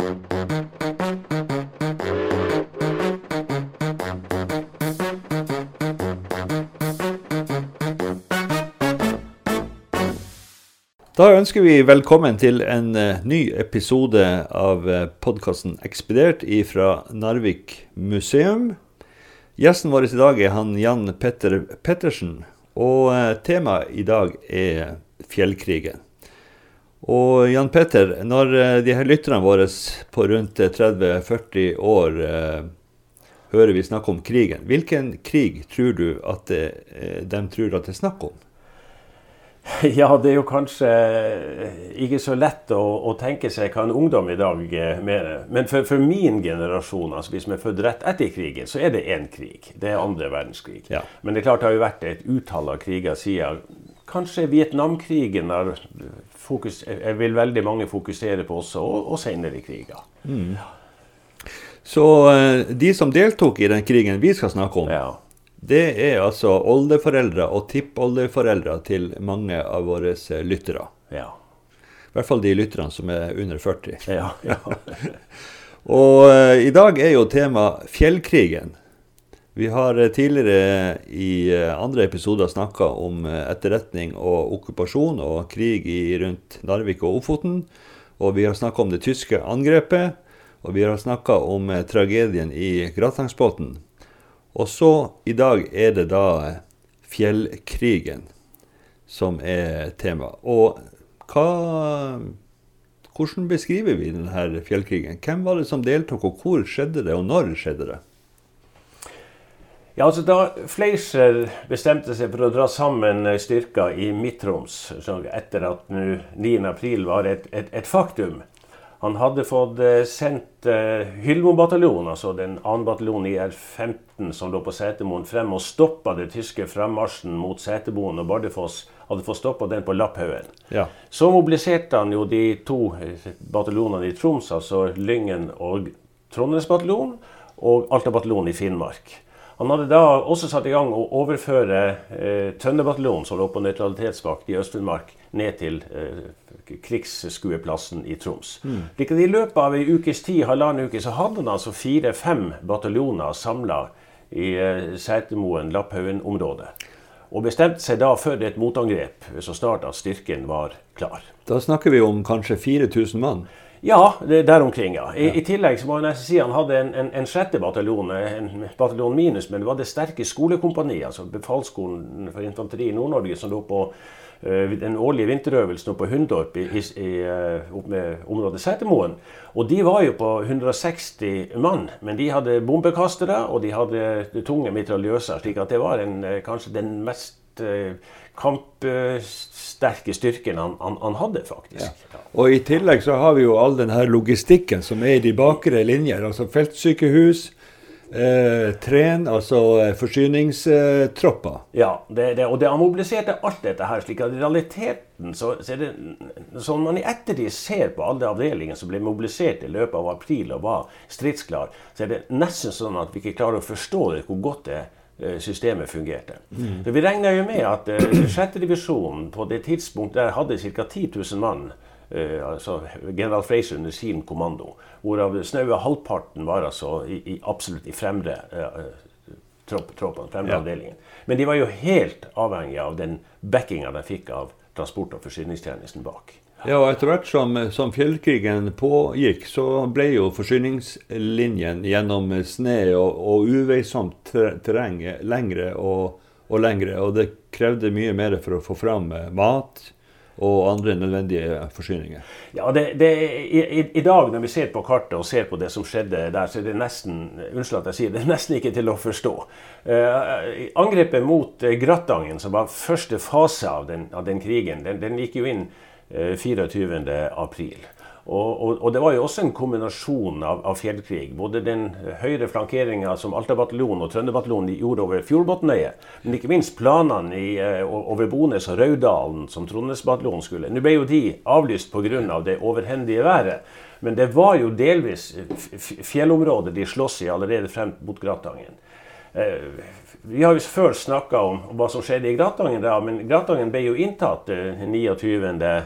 Da ønsker vi velkommen til en eh, ny episode av uh, podkasten Ekspedert fra Narvik museum. Gjesten vår i dag er han Jan Petter Pettersen, og uh, temaet i dag er fjellkrigen. Og Jan Petter, når uh, de her lytterne våre på rundt 30-40 år hører vi snakke om krigen, hvilken krig tror du at det, de tror at det er snakk om? Ja, det er jo kanskje ikke så lett å, å tenke seg hva en ungdom i dag eh, mener. Men for, for, min generasjon, altså vi som er født rett etter krigen, så er det én krig. Det er andre verdenskrig. Ja. Men det er klart det har jo vært et utall av kriger siden kanskje Vietnamkrigen har fokus, vil veldig mange fokusere på også, og, og senere kriger. Mm. Så eh, de som deltok i den krigen vi skal snakke om, ja det er altså oldeforeldre og tippoldeforeldre til mange av våre eh, lyttere. Ja. I hvert fall de lytterne som er under 40. Ja, ja. og uh, i dag er jo tema fjellkrigen. Vi har uh, tidligere i uh, andre episoder snakka om etterretning og okkupasjon og krig i, rundt Narvik og Ofoten. Og vi har snakka om det tyske angrepet. Og vi har snakka om tragedien i Gratangsbotn. Og så i dag er det da fjellkrigen som er tema. Og hva, hvordan beskriver vi denne fjellkrigen? Hvem var det som deltok, og hvor skjedde det, og når skjedde det? Ja, altså Da Fleischer bestemte seg for å dra sammen styrker i Midt-Troms etter at 9.4 var et, et, et faktum, han hadde fått eh, sendt uh, Hylmo-bataljonen, altså den 2. bataljonen i R15 som lå på Setermoen, frem og stoppa den tyske frammarsjen mot Setermoen og Bardufoss. Hadde fått stoppa den på Lapphaugen. Ja. Så mobiliserte han jo de to eh, bataljonene i Troms, altså Lyngen og Trondheimsbataljonen, og Alta-bataljonen i Finnmark. Han hadde da også satt i gang å overføre eh, Trønderbataljonen, som lå på nøytralitetsvakt i Øst-Finnmark, ned til eh, krigsskueplassen i Troms. Mm. I løpet av ei ukes tid, halvannen uke, så hadde han altså fire-fem bataljoner samla i eh, Setermoen-Lapphaugen-området. Og bestemte seg da for et motangrep så snart at styrken var klar. Da snakker vi om kanskje 4000 mann? Ja, der omkring, ja. I, ja. I, tillegg så må jeg nesten si han hadde en, en, en sjette bataljon, en bataljon minus, men det var det sterke skolekompaniet, altså befalsskolen for infanteri i Nord-Norge, som lå på uh, den årlige vinterøvelsen på Hundorp i, i, i, eh, opp med området Setermoen. Og de var jo på 160 mann, men de hadde bombekastere og de hadde tunge mitraljøser. slik at det var en, eh, kanskje den mest kampsterke styrken han, han, han hadde, faktisk. Ja. Og I tillegg så har vi jo all den her logistikken som er i de bakre linjer. altså Feltsykehus, eh, tren, altså eh, forsyningstropper. Ja, det, det, og det har mobilisert alt dette her. slik at i realiteten så, så er det Som man i ettertid ser på alle avdelingene som ble mobilisert i løpet av april og var stridsklar, så er det nesten sånn at vi ikke klarer å forstå det, hvor godt det eh, systemet fungerte. Mm. For Vi regner jo med at 6. divisjon på det tidspunktet der hadde ca. 10 000 mann. Uh, altså general Fraser under sin kommando hvorav snaue halvparten var altså i, i, absolutt i fremre uh, tropp, troppen, fremre ja. avdelingen. Men de var jo helt avhengig av den backinga de fikk av transport- og forsyningstjenesten bak. Ja, og Etter hvert som, som, fjellkrigen pågikk, så ble jo forsyningslinjen gjennom sne og, og uveisomt terreng lengre og, og lengre. Og det krevde mye mer for å få fram mat, og andre nødvendige forsyninger. Ja, det, det, i, i, dag når vi ser på kartet og ser på det som skjedde der, så er det nesten unnskyld at jeg sier det, nesten ikke til å forstå. Eh, angrepet mot Gratangen, Grattangen, som var første fase av den, av den krigen, den, den, gikk jo inn uh, 24.4. Og, og, og, det var jo også en kombinasjon av, av fjellkrig. Både den høyre flankeringa som Alta-bataljonen og Trønderbataljonen gjorde over Fjordbotnøyet, men ikke minst planene i, eh, over Bones og Raudalen som Trondheimsbataljonen skulle. Nå ble jo de avlyst pga. Av det overhendige været. Men det var jo delvis fjellområdet de slåss i allerede frem mot Gratangen. Eh, vi har jo før snakka om hva som skjedde i Gratangen, da, men Gratangen ble jo inntatt 29. Eh,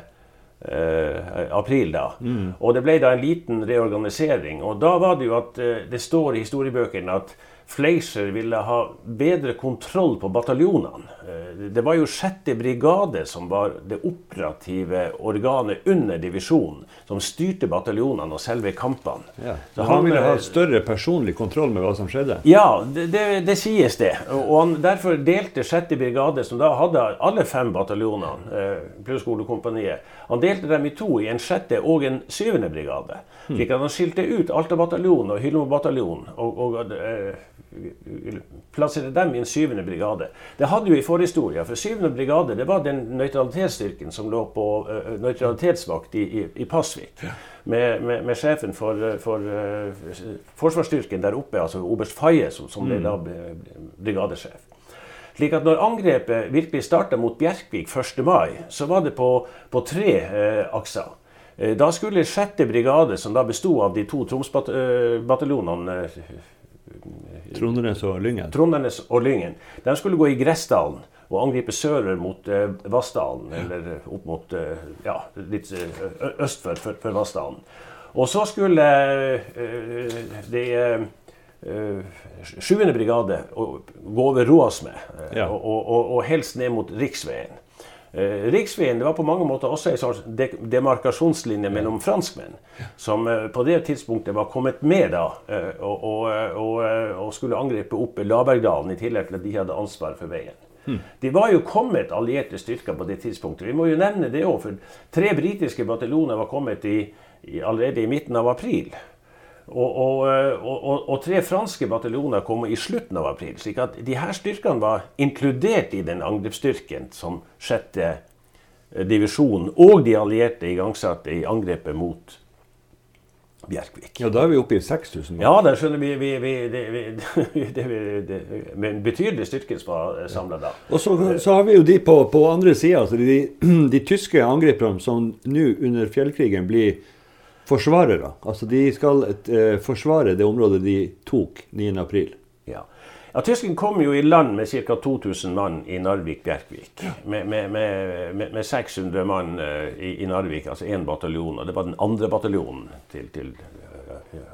eh, april. da. Mm. Og det ble da en liten reorganisering. Og da var det jo at eh, det står i historiebøkene at Fleischer ville ha bedre kontroll på bataljonene. Eh, det var jo 6. brigade som var det operative organet under divisjonen, som styrte bataljonene og selve kampene. Ja. Så han, ville ha eh, større personlig kontroll med hva som skjedde? Ja, det, det, det sies det. Og han derfor delte 6. brigade, som da hadde alle fem bataljonene, eh, pluss skolekompaniet, han delte dem i to, i en 6. og en 7. brigade. Hmm. Slik at han skilte ut Alta-bataljonen og Hyllemo-bataljonen. og, og plassere dem i en syvende brigade. Det hadde jo i forhistoria, for syvende brigade det var den nøytralitetsstyrken som lå på uh, nøytralitetsvakt i, i, i Pasvik. Ja. Med, med, med, sjefen for, for uh, forsvarsstyrken der oppe, altså oberst Faye, som, som ble mm. da brigadesjef. Slik at når angrepet virkelig starta mot Bjerkvik 1. mai, så var det på, på tre uh, akser. Da skulle 6. brigade, som da besto av de to Troms-bataljonene Trondenes og Lyngen? Trondenes og Lyngen. De skulle gå i Gressdalen og angripe sørover mot uh, Vassdalen, ja. eller eh, opp mot uh, ja, litt uh, øst for, for, for, Vassdalen. Og så skulle de sjuende brigade gå over Roasme, ja. og, og, og, helst ned mot riksveien. Eh, riksveien det var på mange måter også en slags demarkasjonslinje mellom franskmenn, som eh, på det tidspunktet var kommet med da, eh, og, og, og, og skulle angripe opp Labergdalen, i tillegg til at de hadde ansvar for veien. Hmm. De var jo kommet allierte styrker på det tidspunktet. Vi må jo nevne det òg, for tre britiske bataljoner var kommet i, i, allerede i midten av april. Og, og, og, og, tre franske bataljoner kom i slutten av april. slik at de her styrkene var inkludert i den angrepsstyrken som sjette eh, divisjon og de allierte igangsatte i angrepet mot Bjerkvik. Ja, Da er vi oppe i 6000 Ja, da skjønner vi, vi, vi, det, vi det, det, Med en betydelig styrke som var samla da. Og så, så, har vi jo de på, på andre sida, altså de, de, tyske angriperne som nå under fjellkrigen blir forsvarere. Altså de skal eh, forsvare det området de tok 9.4. Ja. Ja, Tyskerne kom jo i land med ca. 2000 mann i Narvik-Bjerkvik. Med, med, med, med, 600 mann uh, i, i, Narvik, altså én bataljon. Og det var den andre bataljonen til, til, ja,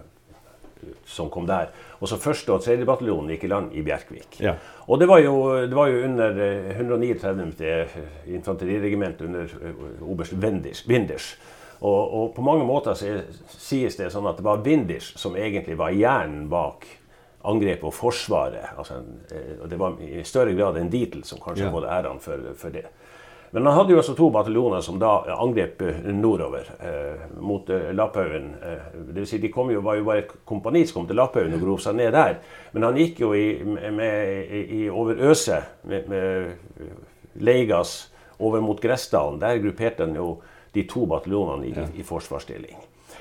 som kom der. Og så første og tredje bataljonen gikk i land i Bjerkvik. Ja. Og det var, jo, det var jo under 139. infanteriregiment under oberst Winders og, og, på mange måter så sies det sånn at det var Windisch som egentlig var hjernen bak angrepet og forsvaret. Altså, eh, og det var i større grad enn Dietl som kanskje ja. hadde æren for, for, det. Men han hadde jo også to bataljoner som da angrep nordover eh, mot eh, Lapphaugen. Eh, det vil si, de kom jo, var jo bare et kompani som kom til Lapphaugen og grov seg ned der. Men han gikk jo i, med, i, over Øse med, med Leigas over mot Gressdalen. Der grupperte han jo de to bataljonene i, ja. i forsvarsstilling.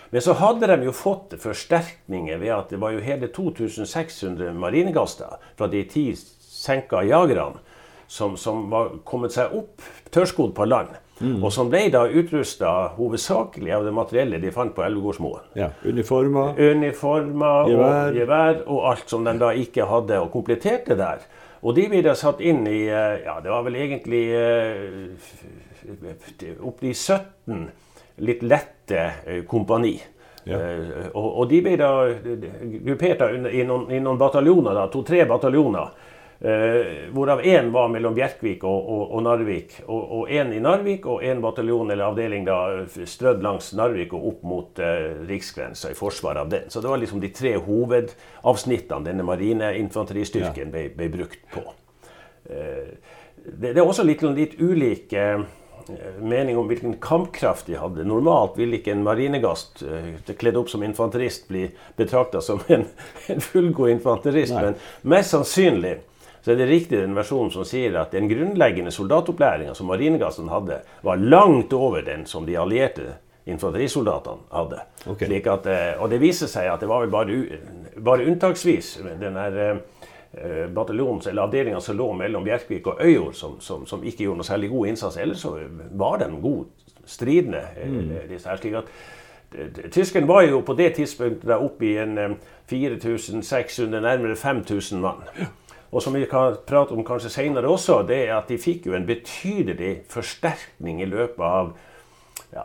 Men så hadde de jo fått forsterkninger ved at det var jo hele 2600 marinegaster fra de ti senka jagerne som, som var kommet seg opp tørrskodd på land. Mm. Og som ble da utrusta hovedsakelig av det materiellet de fant på Elvegårdsmoen. Ja, uniformer, uniformer og gevær og alt som de da ikke hadde, og kompletterte der. Og de ble da satt inn i eh, Ja, det var vel egentlig eh, opptil 17 litt lette eh, kompani. Ja. Og, og, de ble da gruppert i, noen, i noen bataljoner, to-tre bataljoner. Uh, hvorav én var mellom Bjerkvik og, og, og Narvik. Og én i Narvik og én bataljon eller avdeling da strødd langs Narvik og opp mot eh, riksgrensa i forsvaret av den. Så det var liksom de tre hovedavsnittene denne marineinfanteristyrken ja. ble, ble, brukt på. Eh, det, det, er også litt, litt ulike mening om hvilken kampkraft de hadde. Normalt vil ikke en marinegast uh, kledd opp som infanterist bli betrakta som en, en fullgod infanterist, Nei. men mest sannsynlig så er det riktig den versjonen som sier at den grunnleggende soldatopplæringa som marinegassen hadde, var langt over den som de allierte infanterisoldatene hadde. Okay. At, uh, og det viser seg at det var vel bare, bare unntaksvis den der, Eh, bataljonen eller avdelinga som lå mellom Bjerkvik og Øyjord, som, som, som, ikke gjorde noe særlig god innsats. Ellers så var de god stridende. Eh, mm. disse her, slik at eh, Tyskerne var jo på det tidspunktet oppe i 4600, nærmere 5000 mann. Og som vi kan prate om kanskje senere også, det er at de fikk jo en betydelig forsterkning i løpet av ja,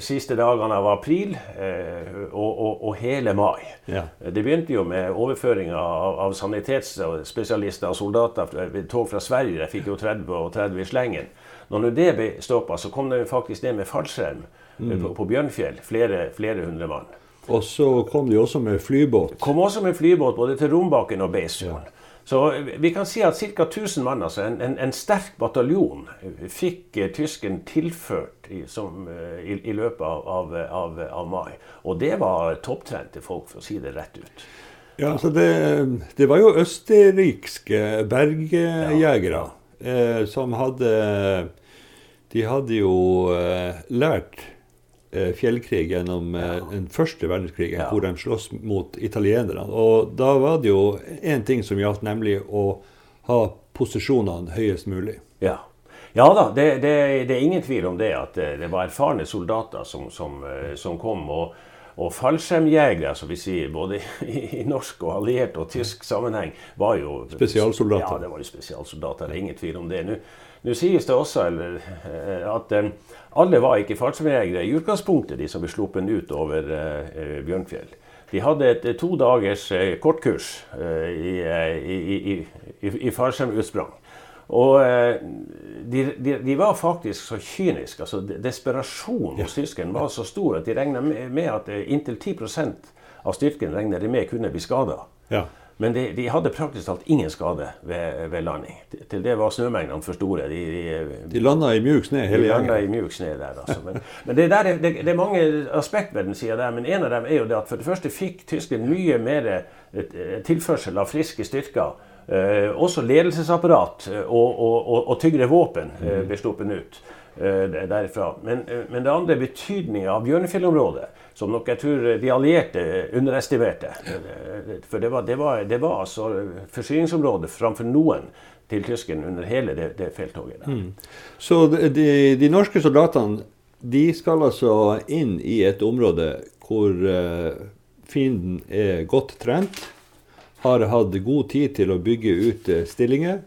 siste dagene av april eh, og, og, og, hele mai. Ja. Det begynte jo med overføring av, av sanitetsspesialister og soldater ved tog fra Sverige. De fikk jo 30 og 30 i slengen. Når det ble stoppa, så kom det faktisk ned med fallskjerm mm. på, på, Bjørnfjell. Flere, flere hundre mann. Og så kom de også med flybåt? Kom også med flybåt både til Rombaken og Beisfjorden. Ja. Så vi kan si at ca. 1000 mann, altså en, en, en sterk bataljon, fikk uh, tysken tilført i, som, uh, i, i løpet av, av, av, mai. Og det var topptrente folk, for å si det rett ut. Ja, altså det, det var jo østerrikske bergjegere ja. eh, som hadde De hadde jo eh, lært Eh, fjellkrig gjennom eh, den første verdenskrigen, hvor de sloss mot italienerne. Og da var det jo én ting som gjaldt, nemlig å ha posisjonene høyest mulig. Ja. Ja da, det, det, det, er ingen tvil om det. At det, det var erfarne soldater som, som, eh, som kom. Og, og fallskjermjegere, som vi sier, både i, i, norsk og alliert og tysk sammenheng, var jo Spesialsoldater. Ja, det var jo spesialsoldater. Det er ingen tvil om det. Nå, nå sies det også eller, at alle var ikke fallskjermjegere i utgangspunktet, de som ble sluppet ut over uh, Bjørnfjell. De hadde et to dagers kortkurs i, i, i, i fallskjermutsprang. Og de, de, de, var faktisk så kyniske. altså Desperasjonen hos tyskerne var så stor at de regna med at inntil 10% av styrken regna de med kunne bli skada. Ja. Men de, de, hadde praktisk talt ingen skade ved, ved landing. Til det var snømengdene for store. De, de, de landa i mjuk snø hele gjengen? De landa i mjuk snø der, altså. Men, men det, der, det, det, er mange aspekt ved den sida der. Men en av dem er jo det at for det første fikk tyskerne mye mer tilførsel av friske styrker. Eh, også ledelsesapparat og, og, og, og tyngre våpen eh, ble sluppet ut eh, derifra. Men, men det andre er betydninga av Bjørnefjellområdet som nok jeg tror de allierte underestimerte. For det var, det var, det var altså forsyningsområdet framfor noen til tyskerne under hele det, det felttoget. Mm. Så de, de, norske soldatene de skal altså inn i et område hvor uh, fienden er godt trent, har hatt god tid til å bygge ut stillinger.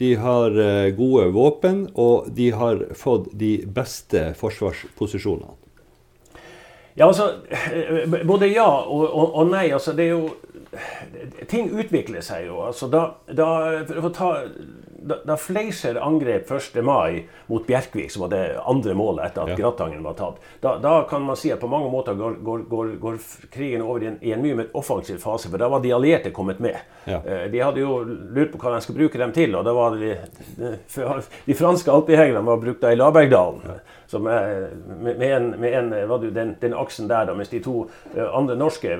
De har uh, gode våpen, og de har fått de beste forsvarsposisjonene. Ja, altså eh, Både ja og, og, og nei. altså det er jo Ting utvikler seg jo. altså Da, da, for å ta, da, da Fleischer angrep 1. mai mot Bjerkvik, som var det andre målet etter at ja. Gratangen var tatt, da, da, kan man si at på mange måter går, går, går, går krigen over i en, i en, mye mer offensiv fase. For da var de allierte kommet med. Ja. Eh, de hadde jo lurt på hva de skulle bruke dem til. og da var de, de, de franske alpejegerne var brukt i Labergdalen. Ja som med, med, en, med en, du, den, den, aksen der, da, mens de to uh, andre norske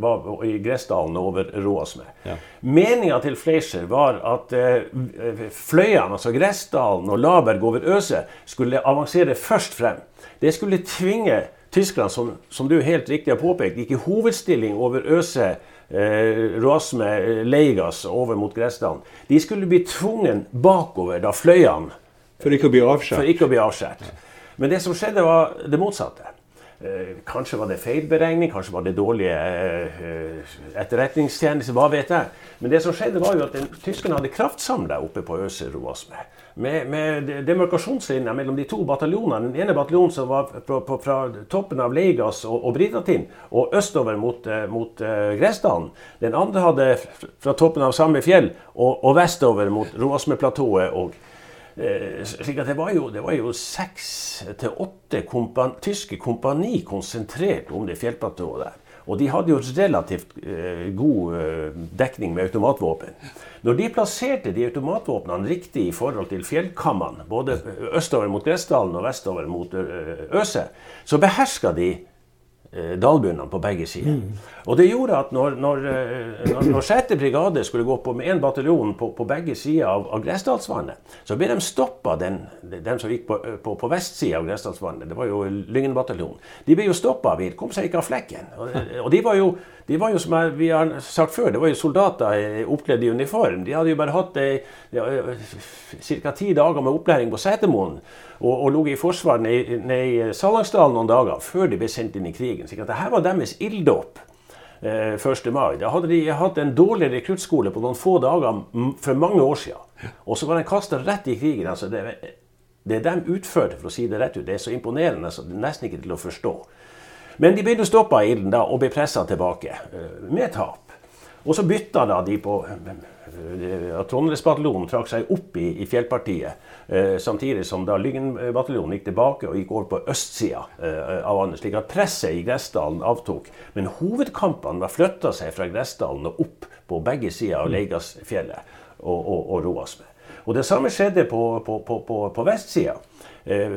var i Gressdalen over Roasme. Ja. Meninga til Fleischer var at eh, fløyene, altså Gressdalen og Laberg over Øse, skulle avansere først frem. Det skulle tvinge tyskerne, som, som du helt riktig har påpekt, gikk i hovedstilling over Øse. Eh, Råsme, Leigas over mot Gressdalen. De skulle bli tvungen bakover da fløyene For ikke å bli avskjært. Men det som skjedde, var det motsatte. Eh, kanskje var det feilberegning, kanskje var det dårlige eh, etterretningstjenester, hva vet jeg. Men det som skjedde var jo at tyskerne hadde kraftsamla oppe på Øse Roasme. Med, med demarkasjonslinja mellom de to bataljonene. Den ene bataljonen som var fra, fra, fra toppen av Leigas og, og Britatin og østover mot, eh, mot uh, Gressdalen. Den andre hadde fra toppen av samme fjell og, og vestover mot Roasmeplatået og Eh, slik at det var jo, det var jo seks til åtte kompan tyske kompani konsentrert om det fjellplatået der. Og de hadde jo relativt eh, god eh, dekning med automatvåpen. Når de plasserte de automatvåpnene riktig i forhold til fjellkammene, både østover mot Gressdalen og vestover mot eh, Øse, så beherska de eh, dalbunnene på begge sider. Mm. Og det gjorde at når, når, eh, når, når 6. brigade skulle gå på med én bataljon på, på, begge sider av, av Gressdalsvannet, så ble de stoppa, den, den, som gikk på, på, på vestsida av Gressdalsvannet. Det var jo Lyngen-bataljonen. De ble jo stoppa. Vi kom seg ikke av flekken. Og, og de var jo de var jo, som vi har sagt før, det var jo soldater oppkledd i uniform. De hadde jo bare hatt eh, ja, ca. ti dager med opplæring på Setermoen og, og ligget i forsvar nede, i Salangsdalen noen dager før de ble sendt inn i krigen. Så dette var deres ilddåp. 1. Eh, mai. Da hadde de hatt en dårlig rekruttskole på noen få dager for mange år siden. Og så var de kasta rett i krigen. altså det Det de utførte, for å si det rett ut, det er så imponerende så det er nesten ikke til å forstå. Men de ble stoppa av ilden og ble pressa tilbake med tap. Og så bytta da de på at Trondheimsbataljonen trakk seg opp i, i fjellpartiet, eh, samtidig som da Lyngen-bataljonen gikk tilbake og gikk over på østsida eh, av Andes, slik at presset i Gressdalen avtok. Men hovedkampene var flytta seg fra Gressdalen og opp på begge sider av Leigasfjellet og, og, og Roasme. Og det samme skjedde på, på, på, på vestsida. Eh,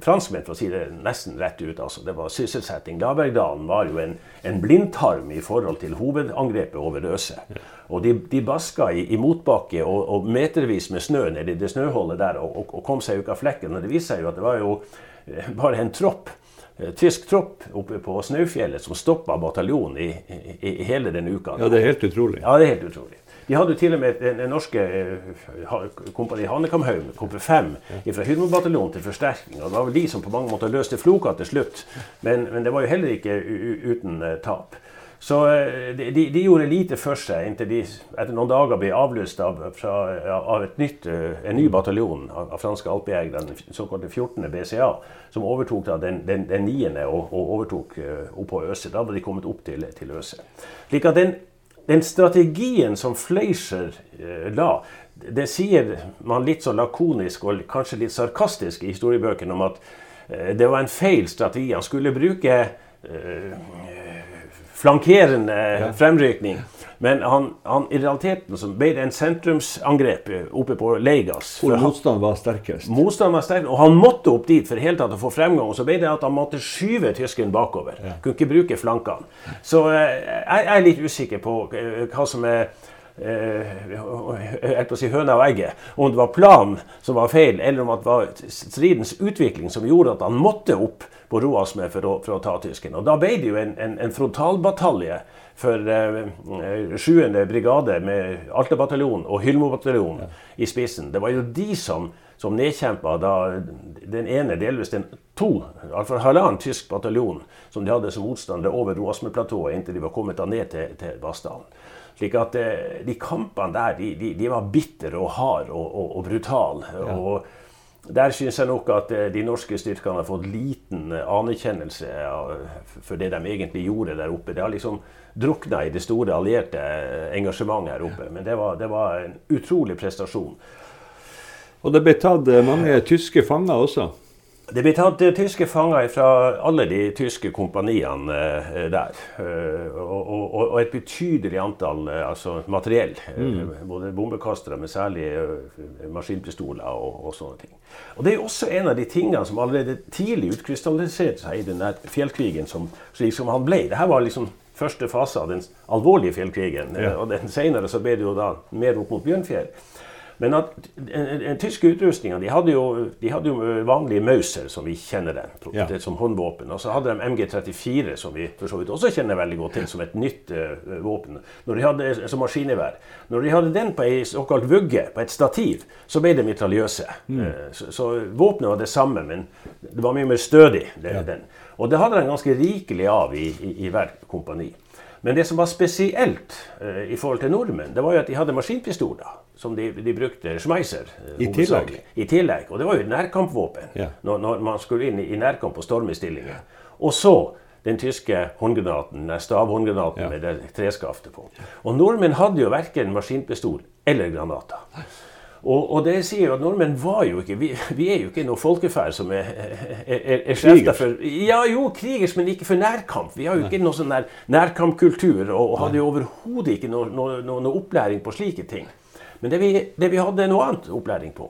franskmenn, for å si det nesten rett ut. Altså. Det var sysselsetting. Labergdalen var jo en, en, blindtarm i forhold til hovedangrepet over Røse. Og de, de baska i, i motbakke og, og, metervis med snø nedi det snøhullet der og, og, og, kom seg ut av flekken. Og det viste seg jo at det var jo eh, bare en tropp eh, tysk tropp oppe på Snaufjellet som stoppa bataljonen i, i, i, hele den uka. Ja, det er helt utrolig. Ja, det er helt utrolig. De hadde jo til og med den norske eh, kompani Hanekamhaug, Komp 5, fra Hydrobataljonen til forsterkning. og Det var vel de som på mange måter løste floka til slutt, men, men det var jo heller ikke uten uh, tap. Så uh, de, de, gjorde lite for seg inntil de etter noen dager ble avlyst av, av nytt, en ny bataljon av, av franske alpejegere, den såkalte 14. BCA, som overtok da den, den, den 9. og, og overtok oppå Øse. Da var de kommet opp til, til Øse. Slik at den den strategien som Fleischer eh, la, det sier man litt så lakonisk og kanskje litt sarkastisk i historiebøkene om at eh, det var en feil strategi. Han skulle bruke eh, flankerende ja. fremrykning. Men han, han, i realiteten så ble det en sentrumsangrep oppe på Leigas. Hvor motstand var sterkest? Motstand var sterkest, Og han måtte opp dit for helt tatt å få fremgang. Og så ble det at han måtte skyve tyskeren bakover. Ja. Kunne ikke bruke flankene. Så eh, jeg er litt usikker på eh, hva som er eh, si høna og egget. Om det var planen som var feil, eller om det var stridens utvikling som gjorde at han måtte opp på Roasme for å, for å ta tysken. Og Da ble det jo en, en, en frontalbatalje for eh, 7. brigade med Alta-bataljonen og Hylmo-bataljonen ja. i spissen. Det var jo de som, som nedkjempa da den ene, delvis den to, altså halvannen tysk bataljon som de hadde som motstandere over Roasme-platået inntil de var kommet da ned til, til Vassdalen. Slik at eh, De kampene der de, de, de var bitre og harde og, og, og brutale. Ja. Og der syns jeg nok at eh, de norske styrkene har fått liten eh, anerkjennelse for det de egentlig gjorde der oppe. Det har liksom drukna i det store allierte eh, engasjementet her oppe. Men det var, det var en utrolig prestasjon. Og det ble tatt mange tyske fanger også? Det ble tatt uh, tyske fanger fra alle de tyske kompaniene uh, der. Uh, og, og, og, et betydelig antall altså materiell. Mm. både bombekastere, men særlig maskinpistoler og, og, sånne ting. Og Det er også en av de tingene som allerede tidlig utkrystalliserte seg i den fjellkrigen som, som han ble. Dette var liksom første fase av den alvorlige fjellkrigen. Ja. og den Senere så ble det jo da mer opp mot Bjørnfjell. Men at en, tyske utrustninga de, hadde jo, de hadde jo vanlige Mauser, som vi kjenner den, ja. som håndvåpen. Og så hadde de MG34, som vi for så vidt også kjenner veldig godt til, som et nytt uh, våpen. Når de hadde, som maskingevær. Når de hadde den på ei såkalt vugge, på et stativ, så ble det mitraljøse. Mm. Uh, så, så våpenet var det samme, men det var mye mer stødig. Det, ja. den. Og det hadde de ganske rikelig av i, i, i hver kompani. Men det som var spesielt uh, i forhold til nordmenn, det var jo at de hadde maskinpistoler. Som de, de brukte Schmeiser. Uh, I tillegg. I tillegg. Og det var jo nærkampvåpen ja. når, når, man skulle inn i, i nærkamp og stormestillinger. Og så den tyske håndgranaten, stavhåndgranaten ja. med det treskaftet på. Og nordmenn hadde jo verken maskinpistol eller granater. Og, og, det sier jo at nordmenn var jo ikke Vi, vi er jo ikke noe folkeferd som er, er, er, er krigers. for Ja, jo, krigers, men ikke for nærkamp. Vi har jo ikke noe sånn nær, nærkampkultur og, og hadde jo overhodet ikke noe, noe, noe, noe, opplæring på slike ting. Men det vi, det vi hadde noe annet opplæring på,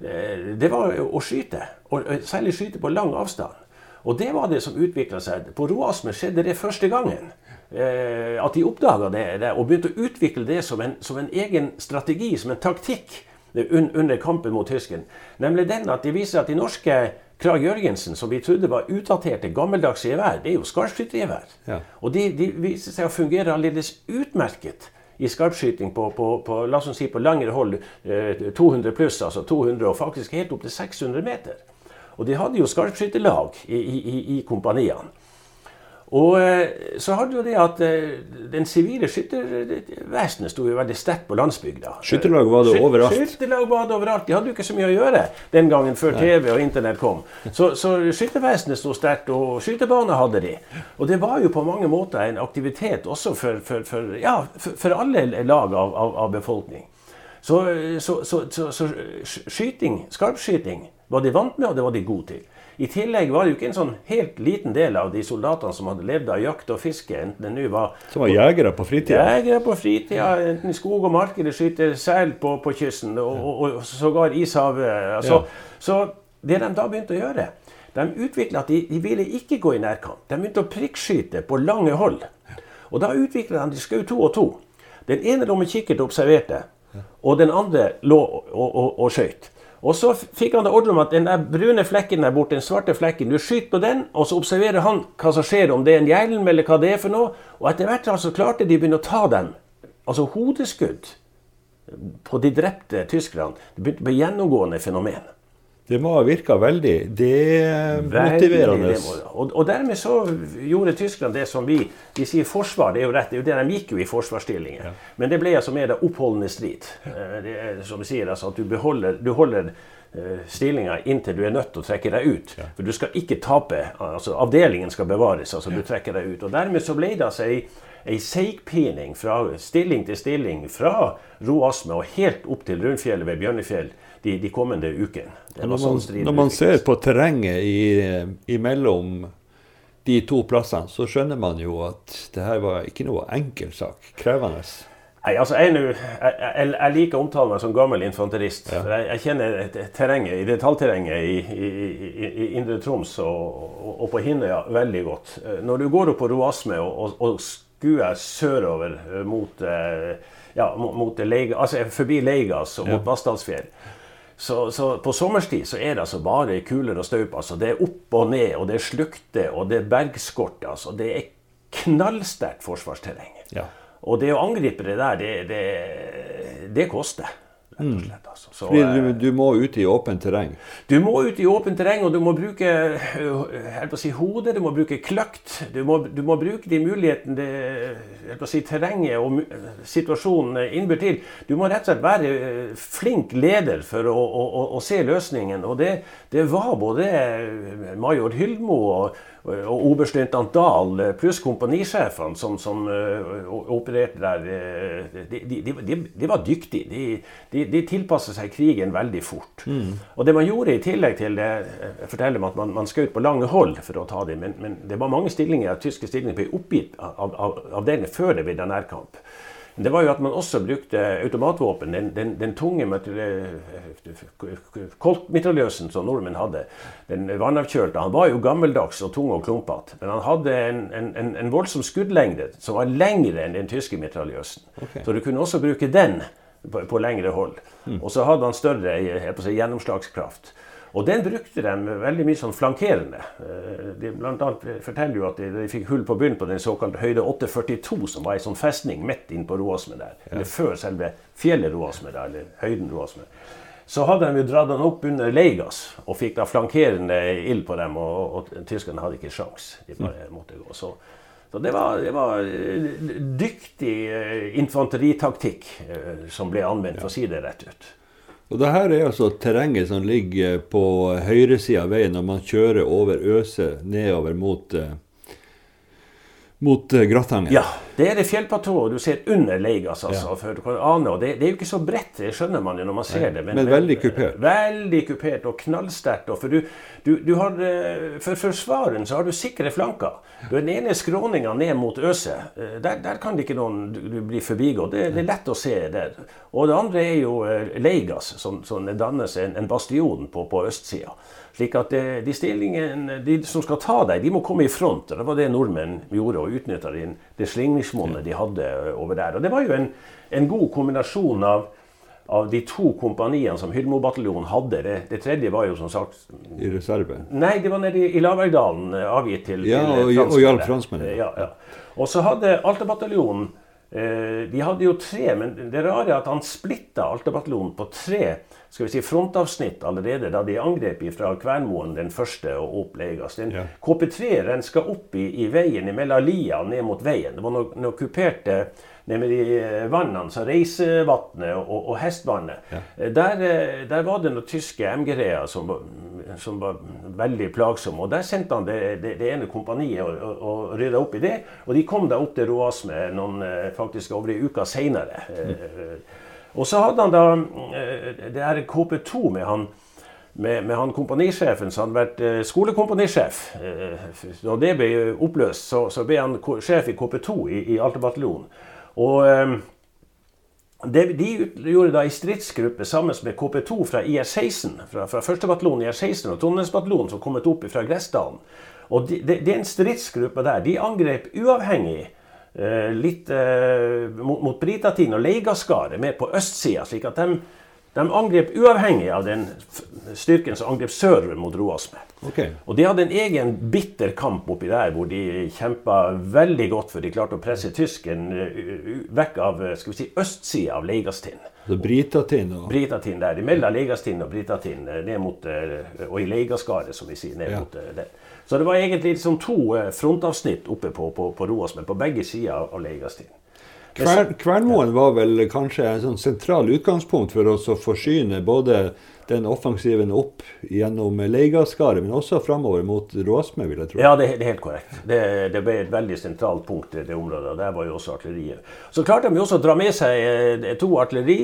eh, det var å skyte. Og særlig skyte på lang avstand. Og det var det som utvikla seg. På Roasme skjedde det første gangen. Eh, at de oppdaga det, det, og begynte å utvikle det som en, som en egen strategi, som en taktikk under kampen mot tysken. Nemlig den at de viser at de norske Krag Jørgensen, som vi trodde var utdaterte, gammeldagse gevær, det er jo skarpskyttergevær. Ja. Og de, de, viser seg å fungere aldeles utmerket i skarpskyting på, på, på, la oss si på langere hold, 200 eh, pluss, altså 200, og faktisk helt opp til 600 meter. Og de hadde jo skarpskytterlag i, i, i kompaniene. Og eh, så hadde jo det at eh, den sivile skyttervesenet sto jo veldig sterkt på landsbygda. Skytterlag var det overalt? Skytterlag var det overalt. De hadde jo ikke så mye å gjøre den gangen før TV og Internett kom. Så, så skyttervesenet sto sterkt, og skytebane hadde de. Og det var jo på mange måter en aktivitet også for, for, for, ja, for alle lag av, av, av befolkning. Så, så, så, skyting, skarpskyting, var de vant med, og det var de gode til. I tillegg var det jo ikke en sånn helt liten del av de soldatene som hadde levd av jakt og fiske. enten det nå var... Som var jegere på fritida? Jegere på fritida, enten i skog og mark eller skyte sel på, på kysten. Og, og, og sågar ishavet. Altså, ja. Så det de da begynte å gjøre De utvikla at de, de, ville ikke gå i nærkamp. De begynte å prikkskyte på lange hold. Og da utvikla de De skjøt to og to. Den ene lå med kikkert og observerte, og den andre lå og, og, og skøyt. Og så fikk han ordre om at den der brune flekken der borte, den svarte flekken, du skyter på den, og så observerer han hva som skjer, om det er en hjelm eller hva det er for noe. Og etter hvert altså klarte de å begynne å ta dem. Altså hodeskudd på de drepte tyskerne. Det begynte å bli gjennomgående fenomen. Det må ha virka veldig demotiverende. Og, og, dermed så gjorde tyskerne det som vi Vi sier forsvar, det er jo rett, det er jo det de gikk jo i forsvarsstillinger. Ja. Men det ble altså mer oppholdende strid. Eh, det er som vi sier, altså at du, beholder, du holder uh, stillinga inntil du er nødt til å trekke deg ut. Ja. For du skal ikke tape. altså Avdelingen skal bevares. altså Du trekker deg ut. Og dermed så ble det altså ei ei seigpining fra stilling til stilling fra Roasme og helt opp til Rundfjellet ved Bjørnefjell de, de kommende ukene. Når man, når man ser på terrenget i, imellom de to plassene, så skjønner man jo at det her var ikke noe enkel sak. Krevende. Nei, altså jeg, jeg, jeg, jeg, liker å omtale meg som gammel infanterist. Ja. Jeg, jeg, kjenner terrenget, detaljterrenget i, i, i, i Indre Troms og, og, og på Hinnøya veldig godt. Når du går opp på Roasme og, og, og skuer sørover mot, eh, ja, mot, mot Leiga, altså forbi Leigas og mot Vassdalsfjell så, så, på sommerstid så er det altså bare kuler og staup. Altså. Det er opp og ned, og det er slukte, og det er bergskort. Altså. Det er knallsterkt forsvarsterreng. Ja. Og det å angripe det der, det, det, det koster rett og mm. slett. Altså. Så, du, eh, du, må ut i åpent terreng? Du må ut i åpent terreng, og du må bruke eh, si, hodet, du må bruke kløkt. Du må, du må bruke de mulighetene det si, terrenget og situasjonen innbyr til. Du må rett og slett være eh, flink leder for å, å, å, å se løsningen. Og det, det var både major Hyldmo og og oberstløytnant Dahl pluss kompanisjefene som, som uh, opererte der, de, de, de, de var dyktige. De, de tilpasser seg krigen veldig fort. Mm. Og det man gjorde i tillegg til det Jeg forteller at man, man skjøt på lange hold for å ta dem, men, men, det var mange stillinger, tyske stillinger ble oppgitt av, av, av avdelingene før det ble nærkamp det var jo at man også brukte automatvåpen. Den, den, den tunge koltmitraljøsen som nordmenn hadde, den vannavkjølte, han var jo gammeldags og tung og klumpete. Men han hadde en, en, en, voldsom skuddlengde som var lengre enn den tyske mitraljøsen. Okay. Så du kunne også bruke den på, på lengre hold. Mm. Og så hadde han større si, gjennomslagskraft. Og den brukte de veldig mye sånn flankerende. Eh, de blant annet forteller jo at de, de fikk hull på bunnen på den såkalte høyde 842, som var ei sånn festning midt inn på Roasme der. Ja. Eller før selve fjellet Roasme, der, eller høyden Roasme. Så hadde de jo dratt den opp under Leigas og fikk da flankerende ild på dem, og, og, og tyskerne hadde ikke sjans. De bare mm. måtte gå. Så, så det, var, det var, eh, dyktig eh, infanteritaktikk som ble anvendt, for å si det rett ut. Og det her er altså terrenget som ligger på høyresida av veien når man kjører over Øse nedover mot uh, mot Gratangen. Ja, det er det fjellplatået du ser under Leigas. altså, ja. og det, det, er jo ikke så bredt, det skjønner man jo når man ser Nei, det. Men, men, veldig kupert. Veldig kupert og knallsterkt. For, du, du, du har, eh, for forsvaren så har du sikre flanker. Du Den ene skråninga ned mot Øset, eh, der, der, kan det ikke noen du bli forbigått. Det, det, er lett å se der. Og det andre er jo Leigas, som, som dannes en, en bastion på, på østsida. Slik at det, de stillingene de som skal ta deg, de må komme i front. Det var det nordmenn gjorde, og utnytta det slingringsmonnet de hadde over der. Og Det var jo en, en god kombinasjon av, av de to kompaniene som Hydmo-bataljonen hadde. Det, det, tredje var jo som sagt I reserve? Nei, det var nede i, i Laverdalen, avgitt til, ja, til og, og hjalp franskmennene. Ja, ja. Og så hadde Alta-bataljonen Eh, de hadde jo tre, men det rare er at han splitta Alta-bataljonen på tre skal vi si, frontavsnitt allerede da de angrep fra Kvernmoen den første og opp Leigas. Den ja. KP3 renska opp i, i veien mellom lia og ned mot veien. Det var noen, noen kuperte de eh, vannene, så Reisevatnet og, og Hestvannet. Ja. Eh, der, der, var det noen tyske MGR-er som, som, var veldig plagsomme. Og Der sendte han det, det, det ene kompaniet og, og, og rydda opp i det. Og de kom da opp til Roasme noen faktisk over ei uke seinere. Mm. Og så hadde han da eh, det her KP2 med han med, med han kompanisjefen som hadde vært skolekomponisjef. skolekompanisjef. Da eh, det ble oppløst, så, så, ble han sjef i KP2 i, i Alta-bataljonen. Og det, De gjorde da ei stridsgruppe sammen med KP2 fra IR16, fra, fra 1. bataljon IR16 og Trondheimsbataljonen som kommet opp fra Gressdalen. Og de, de, Den stridsgruppa der de angrep uavhengig Eh, litt eh, mot, mot Britatin og Leigaskaret mer på østsida, slik at de, de, angrep uavhengig av den styrken som angrep sørover mot Roasme. Okay. Og de hadde en egen bitter kamp oppi der hvor de kjempa veldig godt, for de klarte å presse tysken eh, vekk av skal vi si, østsida av Leigastin. Så Britatin og Britatin der, Mellom Leigastin og Britatin, ned mot, og i Leigaskaret, som vi sier. ned ja. mot den. Så det var egentlig liksom to eh, frontavsnitt oppe på, på, på Roas, men på begge sider av Leigastien. Kvern, Kvernmoen var vel kanskje en sånn sentral utgangspunkt for oss å forsyne både den offensiven opp gjennom Leigaskaret, men også framover mot Råsme, vil jeg tro. Ja, det, det er helt korrekt. Det, det, ble et veldig sentralt punkt i det området. og Der var jo også artilleriet. Så klarte de også å dra med seg eh, to artilleri,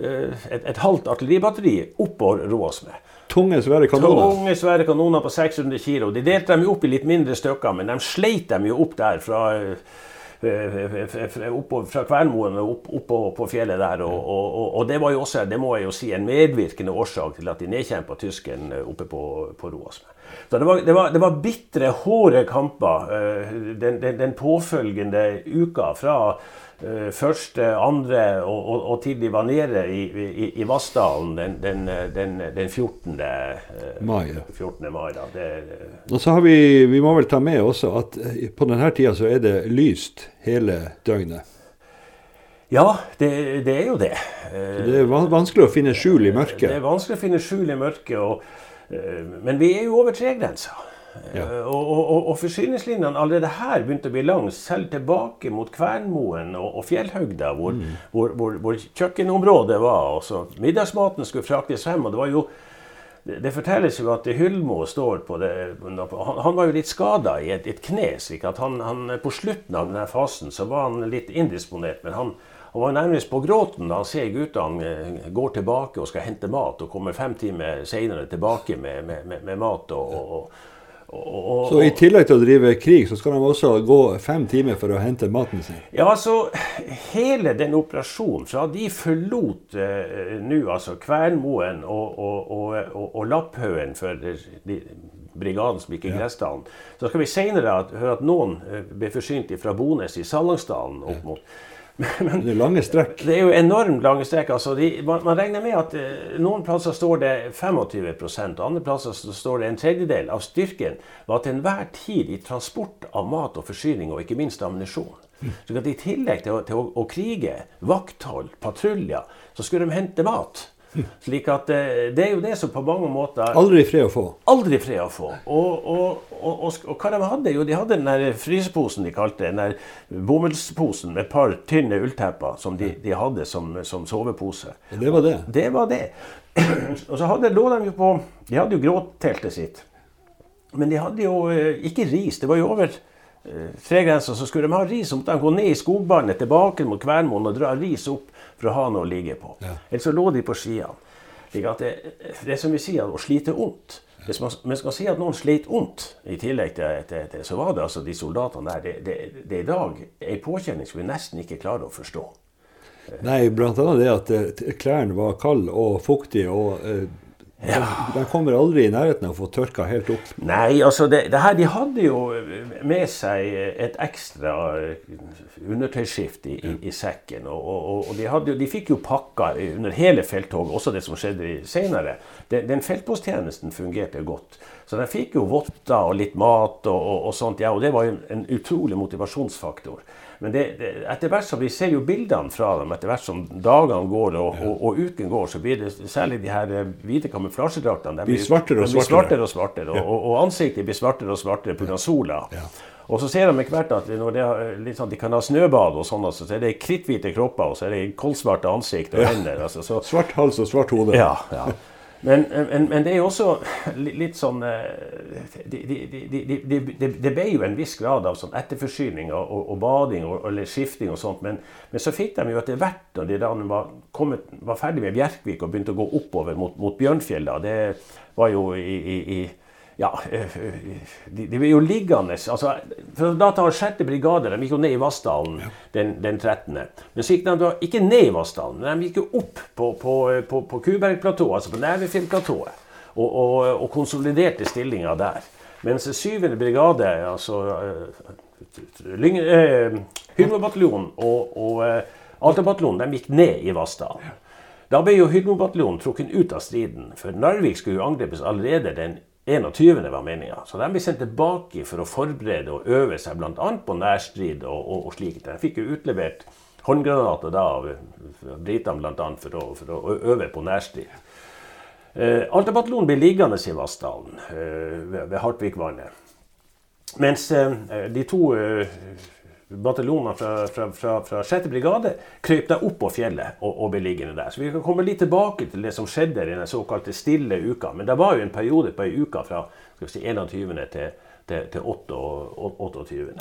eh, et, et halvt artilleribatteri oppover Råsme. Tunge, svære kanoner. Tunge, svære kanoner på 600 kg. De delte dem jo opp i litt mindre stykker, men de sleit dem jo opp der fra eh, opp fra Kvernmoen og opp, opp på, fjellet der. Og, og, og, det var jo også det må jeg jo si, en medvirkende årsak til at de nedkjempa tysken eh, oppe på, på Roasme. Så det var, det, var, var, bitre, hårde kamper eh, den, den, den påfølgende uka. fra første, andre og, og, og, til de var nede i, i, i Vassdalen den, den, den, den 14. Uh, eh, mai. 14. mai da. Det, og så har vi, vi må vel ta med også at eh, på denne tida så er det lyst hele døgnet. Ja, det, det er jo det. det er vanskelig å finne skjul i mørket? Det er vanskelig å finne skjul i mørket. Og, men vi er jo over tregrensa. Ja. Eh, og, og, og, forsyningslinjene allerede her begynte å bli lang, selv tilbake mot Kvernmoen og, og Fjellhøgda, hvor, mm. hvor, hvor, hvor, kjøkkenområdet var. og så Middagsmaten skulle fraktes frem. og det var jo det fortelles jo at Hyllmo står på det Han, han var jo litt skada i et, et, kne. slik at han, han, På slutten av denne fasen så var han litt indisponert. Men han, han var nærmest på gråten da han ser guttene eh, går tilbake og skal hente mat, og kommer fem timer seinere tilbake med, med, med, med mat. og, og og, så i tillegg til å drive krig, så skal de også gå fem timer for å hente maten sin? Ja, altså hele den operasjonen, fra de forlot eh, nå altså Kvernmoen og, og, og, og Lapphaugen for de, brigaden som gikk i Gressdalen, så skal vi senere høre at noen eh, ble forsynt fra Bones i Salangsdalen opp mot men, det er lange strekk. Det er jo enormt lange strekk. Altså, de, man, man, regner med at eh, noen plasser står det 25 og andre plasser står det en tredjedel av styrken var til enhver tid i transport av mat og forsyning, og ikke minst ammunisjon. Så I tillegg til å, til å, å krige, vakthold, patruljer, så skulle de hente mat. Slik at eh, Det er jo det som på mange måter Aldri fred å få. Aldri fred å få. Og, og, og, og, hva de hadde? Jo, de hadde den der fryseposen de kalte den der bomullsposen med et par tynne ulltepper som de, de hadde som, som, sovepose. Det var det? Det var det. og så hadde, lå de jo på De hadde jo gråteltet sitt. Men de hadde jo eh, ikke ris. Det var jo over eh, tregrensa, så skulle de ha ris. Så måtte de gå ned i skogbandet tilbake mot Kvernmoen og dra ris opp for å ha noe å ligge på. Ja. Eller så lå de på skiene. Det, det er som vi sier, å slite ondt. Hvis man, man, skal si at noen sleit ondt, i tillegg til, til, til, så var det altså de soldatene der. Det, det, det er i dag ei påkjenning som vi nesten ikke klarer å forstå. Nei, bl.a. det at eh, klærne var kalde og fuktige. og eh, ja. De kommer aldri i nærheten av å få tørka helt opp. Nei, altså det, det her, De hadde jo med seg et ekstra undertøysskift i, i, i sekken. Og, og, og de, hadde, de, fikk jo pakka under hele felttoget, også det som skjedde senere. Den, den feltposttjenesten fungerte godt. Så de fikk jo votter og litt mat og, og sånt, ja, og det var jo en, en utrolig motivasjonsfaktor. Men det, det, etter hvert som vi ser jo bildene fra dem, etter hvert som dagene går og, og, og uken går, så blir det særlig de her eh, hvite kamuflasjedraktene de blir svartere og svartere. svartere, og, svartere og, og, ansiktet blir svartere og svartere pga. sola. Ja. Og så ser de etter hvert at når det sånn, de kan ha snøbad, og sånn, altså, så er det kritthvite kropper og så er det kolsvarte ansikt og hender. Altså, så, svart hals og svart hode. Ja, ja. Men, men, men, det er jo også litt sånn Det de, de, de, ble jo en viss grad av sånn etterforsyning og, og, bading og, eller skifting og sånt. Men, men, så fikk de jo etter hvert, når de da var, kommet, var ferdig med Bjerkvik og begynte å gå oppover mot, mot da, Det var jo i, i, i ja, eh, eh, de, de ble jo liggende altså, for Da tar 6. brigade de gikk jo ned i Vassdalen ja. den, den, 13. Men så gikk de ikke ned i Vassdalen, men de gikk jo opp på, på, på, på Kubergplatået, altså på Nevefjellplatået, og, og, og, konsoliderte stillinga der. Mens 7. brigade, altså uh, uh, Hydrobataljonen og, og Altabataljonen, de gikk ned i Vassdalen. Da ble jo Hydrobataljonen trukket ut av striden, for Narvik skulle jo angripes allerede den 21. var meninga. Så de ble sendt tilbake for å forberede og øve seg bl.a. på nærstrid og, og, og slikt. De fikk jo utlevert håndgranater da av britene bl.a. For, for å øve på nærstrid. Eh, Alta-bataljonen ble liggende i Vassdalen eh, ved Hartvikvannet. Mens eh, de to eh, bataljoner fra, fra, fra, fra 6. brigade krøp da opp på fjellet og, og ble liggende der. Så vi kan komme litt tilbake til det som skjedde i den såkalte stille uka. Men det var jo en periode på ei uke fra si, 21. til, til, til 28.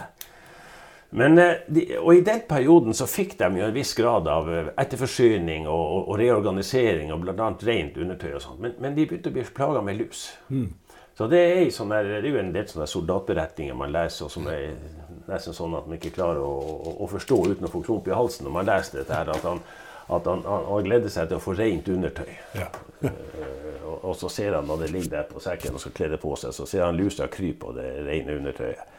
Men, eh, og I den perioden så fikk de jo en viss grad av eh, etterforsyning og, og, og reorganisering, og bl.a. rent undertøy og sånt. Men, men, de begynte å bli plaga med lus. Mm. Så det er, sånn der, det er jo en del sånne soldatberetninger man leser, og som er nesten sånn at man ikke klarer å, å, å forstå uten å få klump i halsen når man leser dette. her, At han, at han, han, han gleder seg til å få rent undertøy. Ja. uh, og, og, så ser han når det ligger der på sekken og skal kle det på seg, så ser han lusa krype på det rene undertøyet.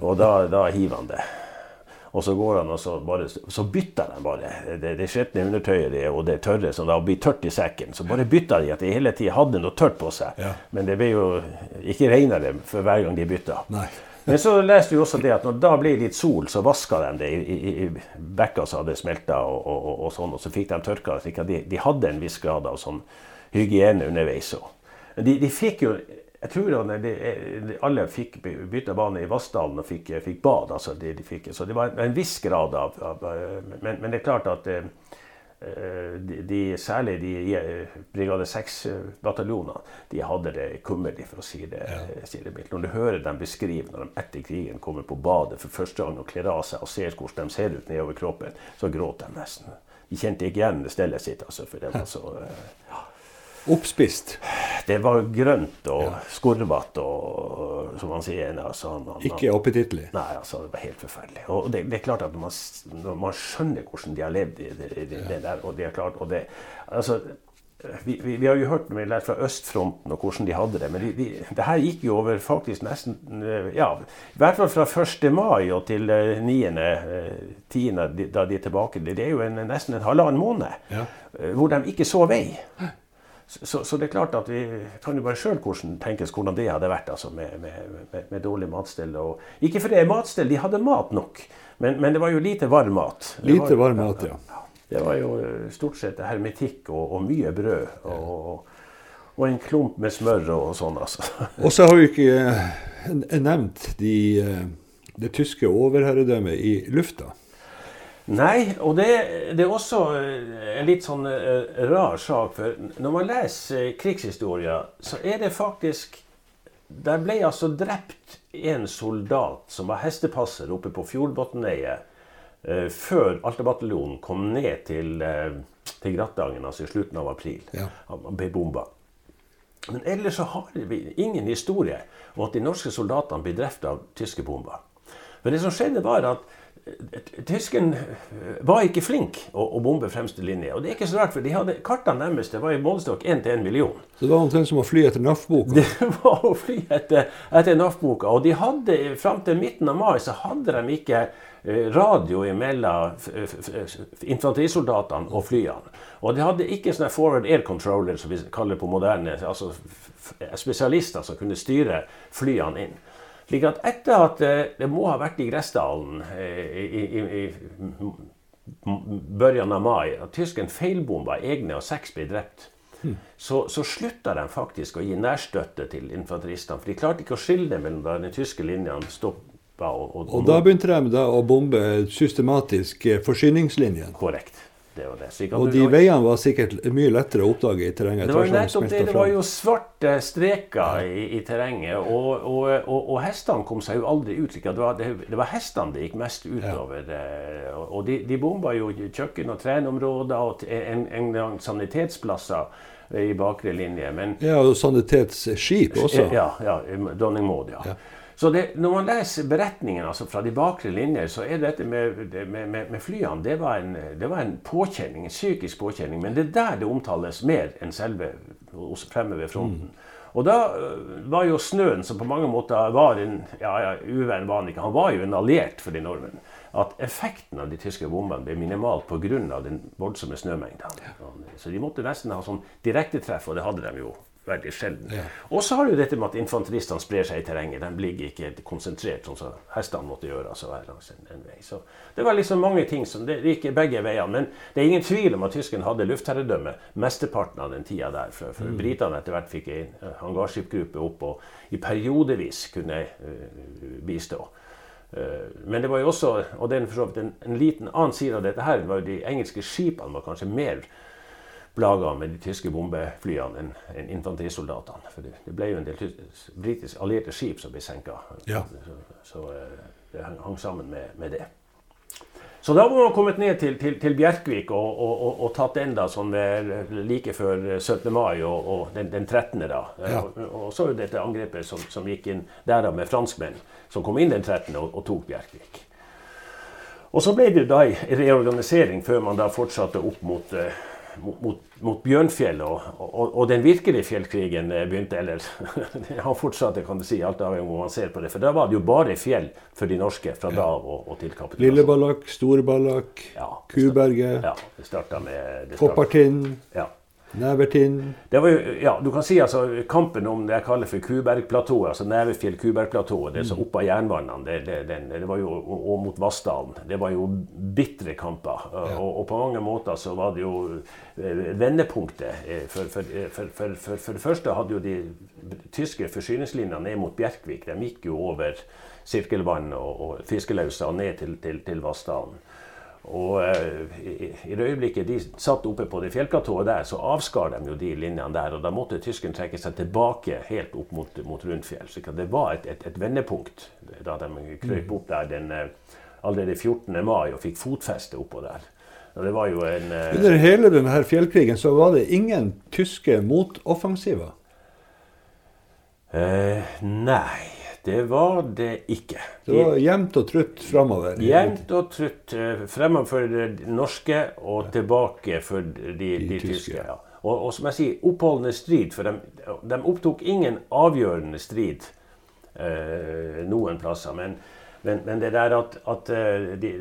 Og da, da hiver han det. Og så går han og så, bare, så bytter de bare det, det skitne undertøyet det, og det tørre som da blir tørt i sekken. Så bare bytter de at de hele tida hadde noe tørt på seg. Ja. Men det ble jo ikke renere for hver gang de bytta. Men så leste vi også det at når det ble litt sol, så vaska de det i, i, i bekka som hadde smelta, og, og, og, sånn, og så fikk de tørka det. De, de hadde en viss grad av sånn hygiene underveis. De, de fikk jo jeg tror de, alle fikk bytta bane i Vassdalen og fikk, fikk bad. Altså de, fikk, så det var en viss grad av, av men, men, det er klart at eh, de, de, særlig de eh, Brigade 6-bataljonene de hadde det kummerlig, for å si det, ja. si det mildt. Når du hører dem beskrive når de etter krigen kommer på badet for første gang og kler av seg og ser hvordan de ser ut nedover kroppen, så gråter de nesten. De kjente ikke igjen stellet sitt. altså, for det var så... Ja. Oppspist? Det var grønt og ja. skurvete og som man sier. Altså, man, han, Ikke appetittlig? Nei, altså, det var helt forferdelig. Og det, det er klart at når man, når man, skjønner hvordan de har levd i det, det, det der, og det er klart, og det, altså, vi, vi, vi, har jo hørt vi lært fra østfronten og hvordan de hadde det, men de, de, det her gikk jo over faktisk nesten ja, I hvert fall fra 1. mai og til 9. Eh, 10. Eh, da de er tilbake. Det er jo en, nesten en halvannen måned ja. Eh, hvor de ikke så vei. Så, så, det er klart at vi kan jo bare sjøl tenkes hvordan det hadde vært altså med, med, med, med, dårlig matstell. Og, ikke for det er matstell, de hadde mat nok, men, men, det var jo lite varm mat. Lite varm mat, ja. ja. Det var jo eh, stort sett hermetikk og, og mye brød. Og, og, en klump med smør og sånn, altså. og så har vi ikke eh, nevnt de, eh, det tyske overherredømmet i lufta. Nei, og det, det, er også eh, en litt sånn uh, rar sak. For når man leser uh, krigshistoria, så er det faktisk Der ble altså drept en soldat som var hestepasser oppe på Fjordbotneiet før Alta-bataljonen kom ned til, til Grattangen, altså i slutten av april. Ja. Han ble bomba. Men ellers så har vi ingen historie om at de norske soldatene ble drept av tyske bomber. Men det som skjedde, var at Tysken var ikke flink å, å, bombe fremste linje. Og det er ikke så rart, for de hadde kartene deres det var i målestokk 1 til 1 million. Så det var omtrent som å fly etter NAF-boka? Det var å fly etter, etter NAF-boka. Og de hadde, fram til midten av mai så hadde de ikke radio mellom infanterisoldatene og flyene. Og de hadde ikke sånne forward air controller, som vi kaller på moderne, altså spesialister som kunne styre flyene inn. Slik at etter at eh, det må ha vært i Gressdalen eh, i, i, i børjan av mai, at tyskerne feilbomba egne og seks ble drept, mm. så, så slutta de faktisk å gi nærstøtte til infanteristene. For de klarte ikke å skille mellom da den tyske linjene stoppa og, og, og, da begynte de da å bombe systematisk forsyningslinjen? Korrekt. Det og det. og de veiene var sikkert mye lettere å oppdage i terrenget? Det var jo nettopp det. Det var jo svarte streker i, i terrenget. Og, og, og, og, hestene kom seg jo aldri ut. Det var, det, det var hestene det gikk mest utover. Ja. Eh, og de, de bomba jo kjøkken- og trenområder og en, en gang sanitetsplasser i bakre linje. Men, ja, og sanitetsskip også. Ja, ja Dronning Maud, ja. ja. Så det, når man leser beretningen altså fra de bakre linjer, så er dette med, med, med, med flyene det var, en, det var, en, påkjenning, en psykisk påkjenning. Men det er der det omtales mer enn selve fremme ved fronten. Mm. Og da øh, var jo snøen, som på mange måter var en ja, ja, uvenn var han ikke, han var jo en alliert for de nordmenn. At effekten av de tyske bombene ble minimal pga. den voldsomme snømengden. Så de måtte nesten ha sånn direktetreff, og det hadde de jo veldig sjelden. Ja. Og så har du dette med at infanteristene sprer seg i terrenget. De ligger ikke konsentrert, sånn som hestene måtte gjøre. altså hver langs en, en vei. Så det var liksom mange ting som det gikk begge veiene. Men det er ingen tvil om at tyskerne hadde luftherredømme mesteparten av den tida der. For, for mm. britene etter hvert fikk en uh, hangarskipgruppe opp og i periodevis kunne uh, bistå. Uh, men det var jo også, og den, en, en liten annen side av dette her, var jo de engelske skipene var kanskje mer plaga med de tyske bombeflyene enn en infanterisoldatene. For det, det, ble jo en del britisk allierte skip som ble senka. Ja. Så, så, eh, det hang sammen med, med, det. Så da var man kommet ned til, til, til Bjerkvik og, og, og, og, tatt den da sånn like før 17. mai og, den, den, 13. da. Ja. Og, så jo dette angrepet som, som, gikk inn der da med franskmenn, som kom inn den 13. og, tok Bjerkvik. Og så ble det da en reorganisering før man da fortsatte opp mot uh, mot, mot, Bjørnfjell, og, og, og, den virkelige fjellkrigen eh, begynte. Eller han fortsatte, kan du si, alt avhengig av hvor man ser på det. For da var det jo bare fjell for de norske fra da da og, og til kapitulasen. Lilleballak, Storeballak, ja, Kuberget, ja, det starta med Koppartind. Ja. Nevertind Det var jo, ja, du kan si altså Kampen om det jeg kaller for Kubergplatået, altså Nevefjell-Kubergplatået, det som oppe av jernvannene, det, det, det, det, var jo, og mot Vassdalen, det var jo bitre kamper. Ja. Og, og, på mange måter så var det jo eh, vendepunktet. Eh, for, for, eh, for, for, det første hadde jo de tyske forsyningslinjene ned mot Bjerkvik, de gikk jo over Sirkelvann og, og Fiskelausa ned til, til, til Vassdalen. Og uh, i, i, det øyeblikket de satt oppe på det fjellplatået der, så avskar de jo de linjene der. Og da måtte tyskerne trekke seg tilbake helt opp mot, mot Rundfjell. Så det var et, et, et vendepunkt da de krøp opp der den uh, allerede 14. mai og fikk fotfeste oppå der. Og det var jo en uh, Under hele denne fjellkrigen så var det ingen tyske motoffensiver? nei. Det var det ikke. Det var jevnt og trutt framover? Jevnt og trutt eh, fremover for de norske og tilbake for de, de, de tyske. Ja. Og, og, som jeg sier, oppholdende strid. For de, de opptok ingen avgjørende strid eh, noen plasser. Men, men, men, det der at, at eh, de,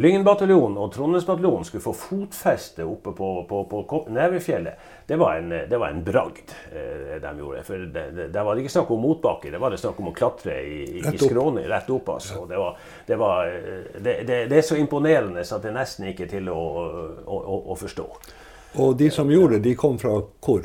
Lyngen og Trondheimsbataljonen skulle få fotfeste oppe på, på, på Nevefjellet, det var en, det var en bragd eh, de gjorde. For Der var det ikke snakk om motbakke, det var det snakk om å klatre i, i skråning rett opp. Altså. Det, var, det, var, eh, det, det, er så imponerende at det nesten ikke er til å, å, å, å forstå. Og de som gjorde det, de kom fra hvor?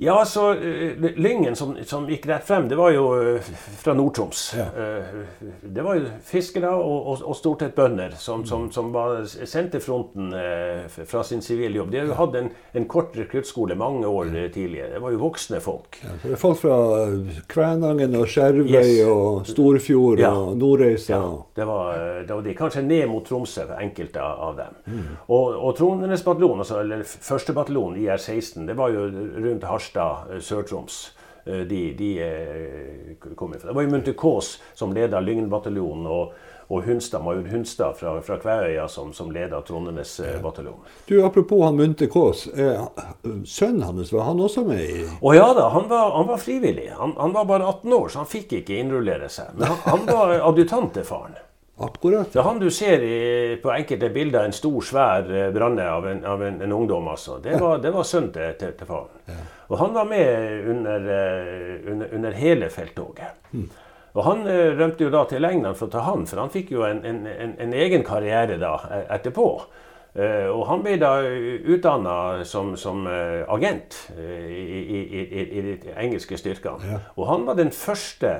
Ja, så uh, Lyngen som, som, gikk rett frem, det var jo uh, fra Nord-Troms. Ja. Uh, det var jo fiskere og, og, og stort sett bønder som, som, som var sendt til fronten fra sin sivile jobb. De har jo hatt en, en kort rekruttskole mange år tidligere. Det var jo voksne folk. Ja, det folk fra Kvænangen og Skjervøy yes. og Storfjord ja. og Nordreisa. Ja, det var, det var de. Kanskje ned mot Tromsø, enkelte av dem. Mm. Og, og Trondenes bataljon, altså, eller første bataljon, IR-16, det var jo rundt Harstad Harstad, eh, Sør-Troms. Eh, de, de, eh, kom ifra. Det var jo Munter Kaas som leda Lyngenbataljonen. Og, og Hunstad, major Hunstad fra, fra Kvæøya som, som leda Trondenes bataljon. Du, Apropos han Munte Kaas. Sønnen hans, var han også med i Å ja da, han var, han var frivillig. Han, han, var bare 18 år, så han fikk ikke innrullere seg. Men han, han var adjutant til faren. Akkurat. Det er han du ser i, på enkelte bilder, en stor, svær eh, branne av, en, av en, en, ungdom. altså. Det var, det var sønnen til, til, faren. Ja. Og han var med under, eh, under, under hele felttoget. Mm. Og Han eh, rømte jo da til England for å ta han, for han fikk jo en, en, en, en egen karriere da etterpå. Og han ble da utdanna som, som agent i, i, i, i, de engelske styrkene. Ja. Og han var den første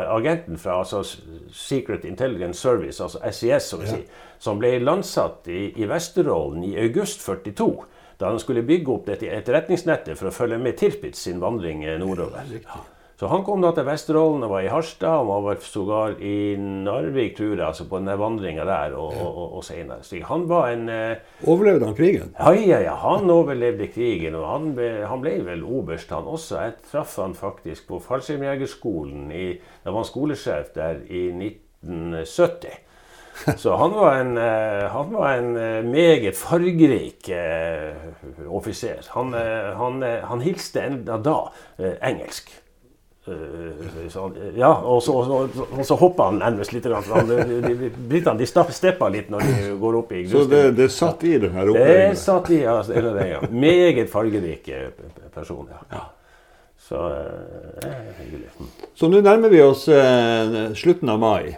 agenten fra altså Secret Intelligence Service, altså SIS, som, ja. si, som ble landsatt i, i Vesterålen i august 42. Da han skulle bygge opp dette etterretningsnettet for å følge med Tirpitz sin vandring nordover. Ja. Så han kom da til Vesterålen og var i Harstad. Han var sågar i Narvik, tror jeg, altså på den vandringa der og, og, og, og senere. Så han var en eh, Overlevde han krigen? Ja, ja, ja. Han overlevde krigen. Og han ble, han ble vel oberst, han også. Jeg traff han faktisk på Fallskjermjegerskolen. Da var han skolesjef der i 1970. Så han var en, eh, han var en eh, meget fargerik offiser. Han, han, han hilste enda da engelsk. Eh, ja, og så, og, og så hopper han nærmest litt. Britene de steppa litt når de går opp i grusen. Så det, det satt i den her oppe? Det satt i, altså, det, ja. Meget fargerik eh, person. Ja. ja. Så eh, hyggelig. Mm. Så nå nærmer vi oss eh, slutten av mai.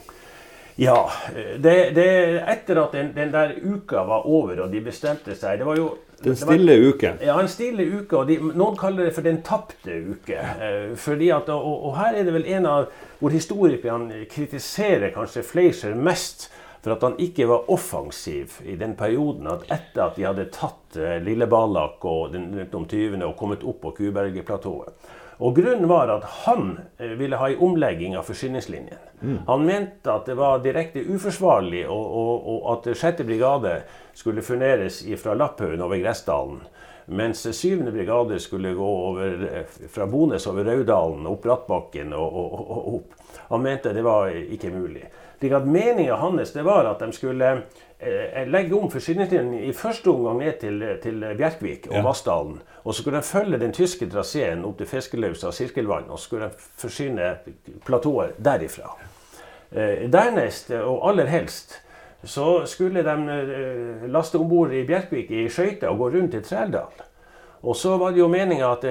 Ja. Det, det, etter at den, den, der uka var over og de bestemte seg Det var jo den stille uke. Ja, en stille uke. og de, Noen kaller det for den tapte uke. Eh, fordi at, og, og, her er det vel en av hvor historikerne kritiserer kanskje Fleischer mest for at han ikke var offensiv i den perioden at etter at de hadde tatt eh, Lille Balak og den rundt om 20. og kommet opp på Kubergplatået. Og Grunnen var at han eh, ville ha en omlegging av forsyningslinjen. Mm. Han mente at det var direkte uforsvarlig og, og, og at 6. brigade skulle furneres fra Lapphaugen over Gressdalen. Mens 7. brigade skulle gå over, eh, fra Bones over Raudalen, opp Brattbakken og, og, opp. Han mente det var ikke mulig. Meninga hans var at de skulle legge om forsyningslinjen i første omgang ned til, til Bjerkvik og ja. Vassdalen. Og så skulle de følge den tyske traseen opp til Fiskelausa og Sirkelvann. Og så skulle de forsyne platået derifra. Eh, dernest, og aller helst, så skulle de eh, laste om bord i Bjerkvik i skøyter og gå rundt til Trældal. Og så var det jo meninga at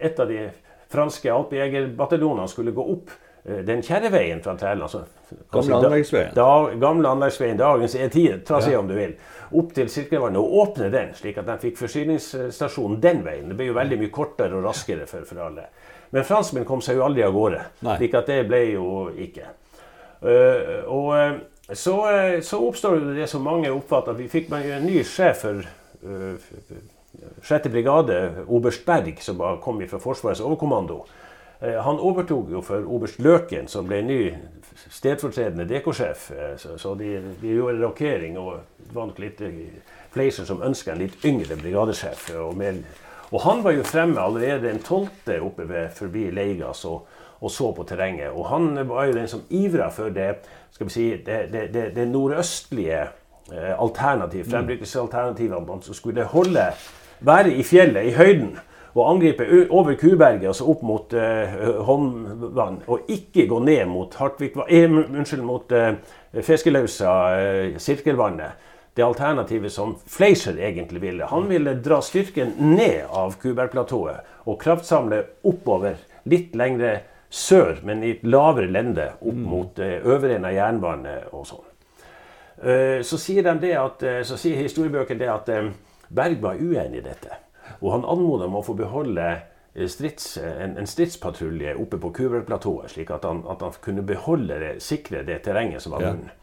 et av de franske alpejegerbataljonene skulle gå opp Eh, den kjerreveien fra Trældal, altså, Gamle anleggsveien? Da, gamle anleggsveien, dagens E10, trasé ja. om du vil. Opp til Sirkelvannet og åpne den, slik at de fikk forsyningsstasjonen den veien. Det ble jo veldig mye kortere og raskere for, for alle. Men franskmenn kom seg jo aldri av gårde, Nei. slik at det ble jo ikke. Uh, og uh, så, uh, så, oppstår det det som mange oppfatter, at vi fikk en ny sjef for uh, 6. brigade, oberst Berg, som kom fra Forsvarets overkommando. Eh, han overtok jo for oberst Løken, som ble ny stedfortredende DK-sjef. Eh, så, de, de, gjorde rokering, og nok litt eh, Fleischer som ønska en litt yngre brigadesjef. Og, mer, og, han var jo fremme allerede den 12. oppe ved, forbi Leigas og, og, så på terrenget. Og han var jo den som ivra for det, skal vi si, det, det, det, det nordøstlige eh, alternativ, mm. frembrukningsalternativene som skulle holde, være i fjellet, i høyden å angripe over Kuberget, altså opp mot uh, Holmvann, og ikke gå ned mot eh, unnskyld, mot uh, Fiskelausa, uh, Sirkelvannet. Det alternativet som Fleischer egentlig ville. Han ville dra styrken ned av Kubergplatået og kraftsamle oppover, litt lengre sør, men i et lavere lende, opp mm. mot uh, øvre av jernbanen og sånn. Så sier de det at, så sier historiebøkene det at Berg var uenig i dette. Og han anmoda om å få beholde eh, strids, en, en, stridspatrulje oppe på Kuverplatået, slik at han, at han, kunne beholde det, sikre det terrenget som var munnen. Ja.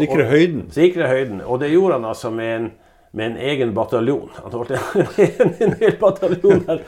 sikre høyden. Sikre høyden. Og det gjorde han altså med en med en egen bataljon. Han holdt en, en hel bataljon der,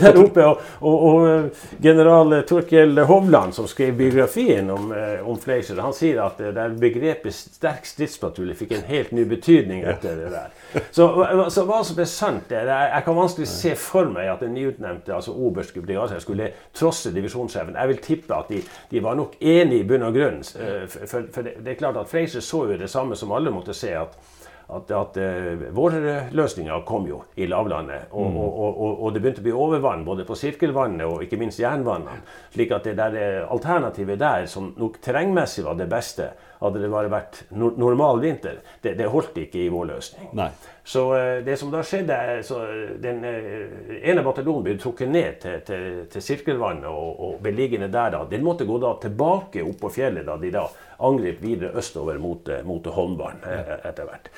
der oppe. Og, og, og, eh, general Torkel Hovland, som skrev biografien om, eh, om Fleischer, han sier at det der begrepet 'sterk stridspatrulje' fikk en helt ny betydning etter det der. Så, så hva som er sant, er Jeg kan vanskelig se for meg at den nyutnevnte altså oberste brigadesjef skulle trosse divisjonssjefen. Jeg vil tippe at de, de var nok enige i bunn og grunn. Eh, for, for det, det, er klart at Fleischer så jo det samme som alle måtte se. at at, at uh, våre løsninger kom jo i lavlandet. Og, mm. og, og, og, det begynte å bli overvann både på sirkelvannet og ikke minst jernvannene. slik at det der eh, alternativet der, som nok terrengmessig var det beste, hadde det bare vært no normal vinter, det, det, holdt ikke i vår løsning. Nei. Så det som da skjedde, så den ene bataljonen ble trukket ned til, til, til sirkelvannet og, og beliggende der. da. Den måtte gå da tilbake opp på fjellet da de da angrep videre østover mot, mot Holmbarn etter hvert.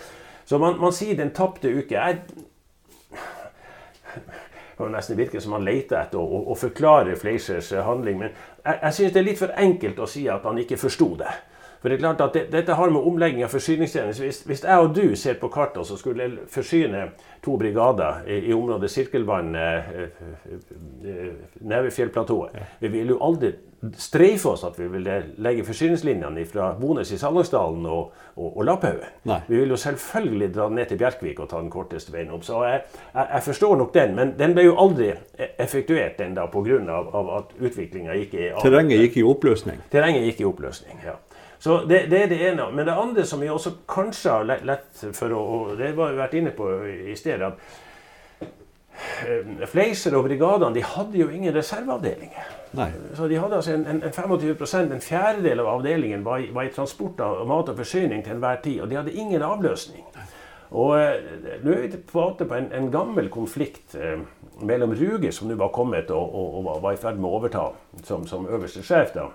Så man, man sier den tapte uke. Jeg kan nesten virke som han leter etter å, å, forklare Fleischers handling. Men jeg, jeg synes det er litt for enkelt å si at han ikke forsto det. For det er klart at det, Dette har med omlegging av forsyningstjeneste hvis, hvis jeg og du ser på kartet, så skulle forsyne to brigader i, i området Sirkelvann, eh, eh, eh Nevefjellplatået Vi vil jo aldri streife oss at vi ville legge forsyningslinjene fra Bones i Salangsdalen og, og, og Lapphaugen. Vi vil jo selvfølgelig dra ned til Bjerkvik og ta den korteste veien opp. Så jeg, jeg, jeg forstår nok den, men den ble jo aldri effektuert den da pga. at utviklinga gikk i Terrenget gikk i oppløsning? Terrenget gikk i oppløsning, ja. Så det, det, er det ene. Men det andre som vi også kanskje har lett for å og Det har vi vært inne på i stedet. at eh, Fleiser og brigadene de hadde jo ingen reserveavdelinger. Nei. Så de hadde altså en, en, en 25% en fjerdedel av avdelingen var i, var i, transport av mat og forsyning til enhver tid. Og de hadde ingen avløsning. Og eh, nå er vi tilbake på en, en gammel konflikt eh, mellom Ruge, som nå var kommet og, og, og var i ferd med å overta som, som øverste sjef. da,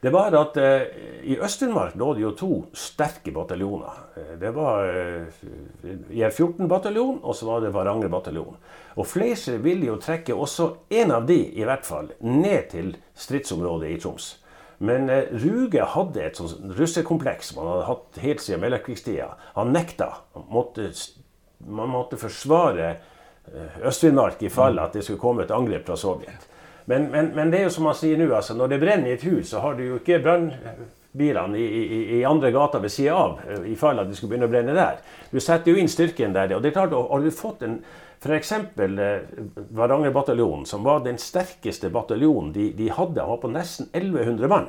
det var at eh, i Øst-Finnmark lå det jo to sterke bataljoner. Eh, det var eh, IR-14-bataljon, og så var det Varanger bataljon. Og Fleischer ville jo trekke også en av de, i hvert fall, ned til stridsområdet i Troms. Men eh, Ruge hadde et sånt russekompleks som han hadde hatt helt siden mellomkrigstida. Han nekta. Man måtte, man måtte forsvare eh, Øst-Finnmark i fall at det skulle komme et angrep fra Sovjet. Men, men, men, det er jo som man sier nå, altså, når det brenner i et hus, så har du jo ikke brannbilene i, i, i, andre gata ved sida av, eh, i fall at det skulle begynne å brenne der. Du setter jo inn styrken der. og det er klart, Har du fått en F.eks. Eh, Varanger bataljon, som var den sterkeste bataljonen de, de hadde, var på nesten 1100 mann.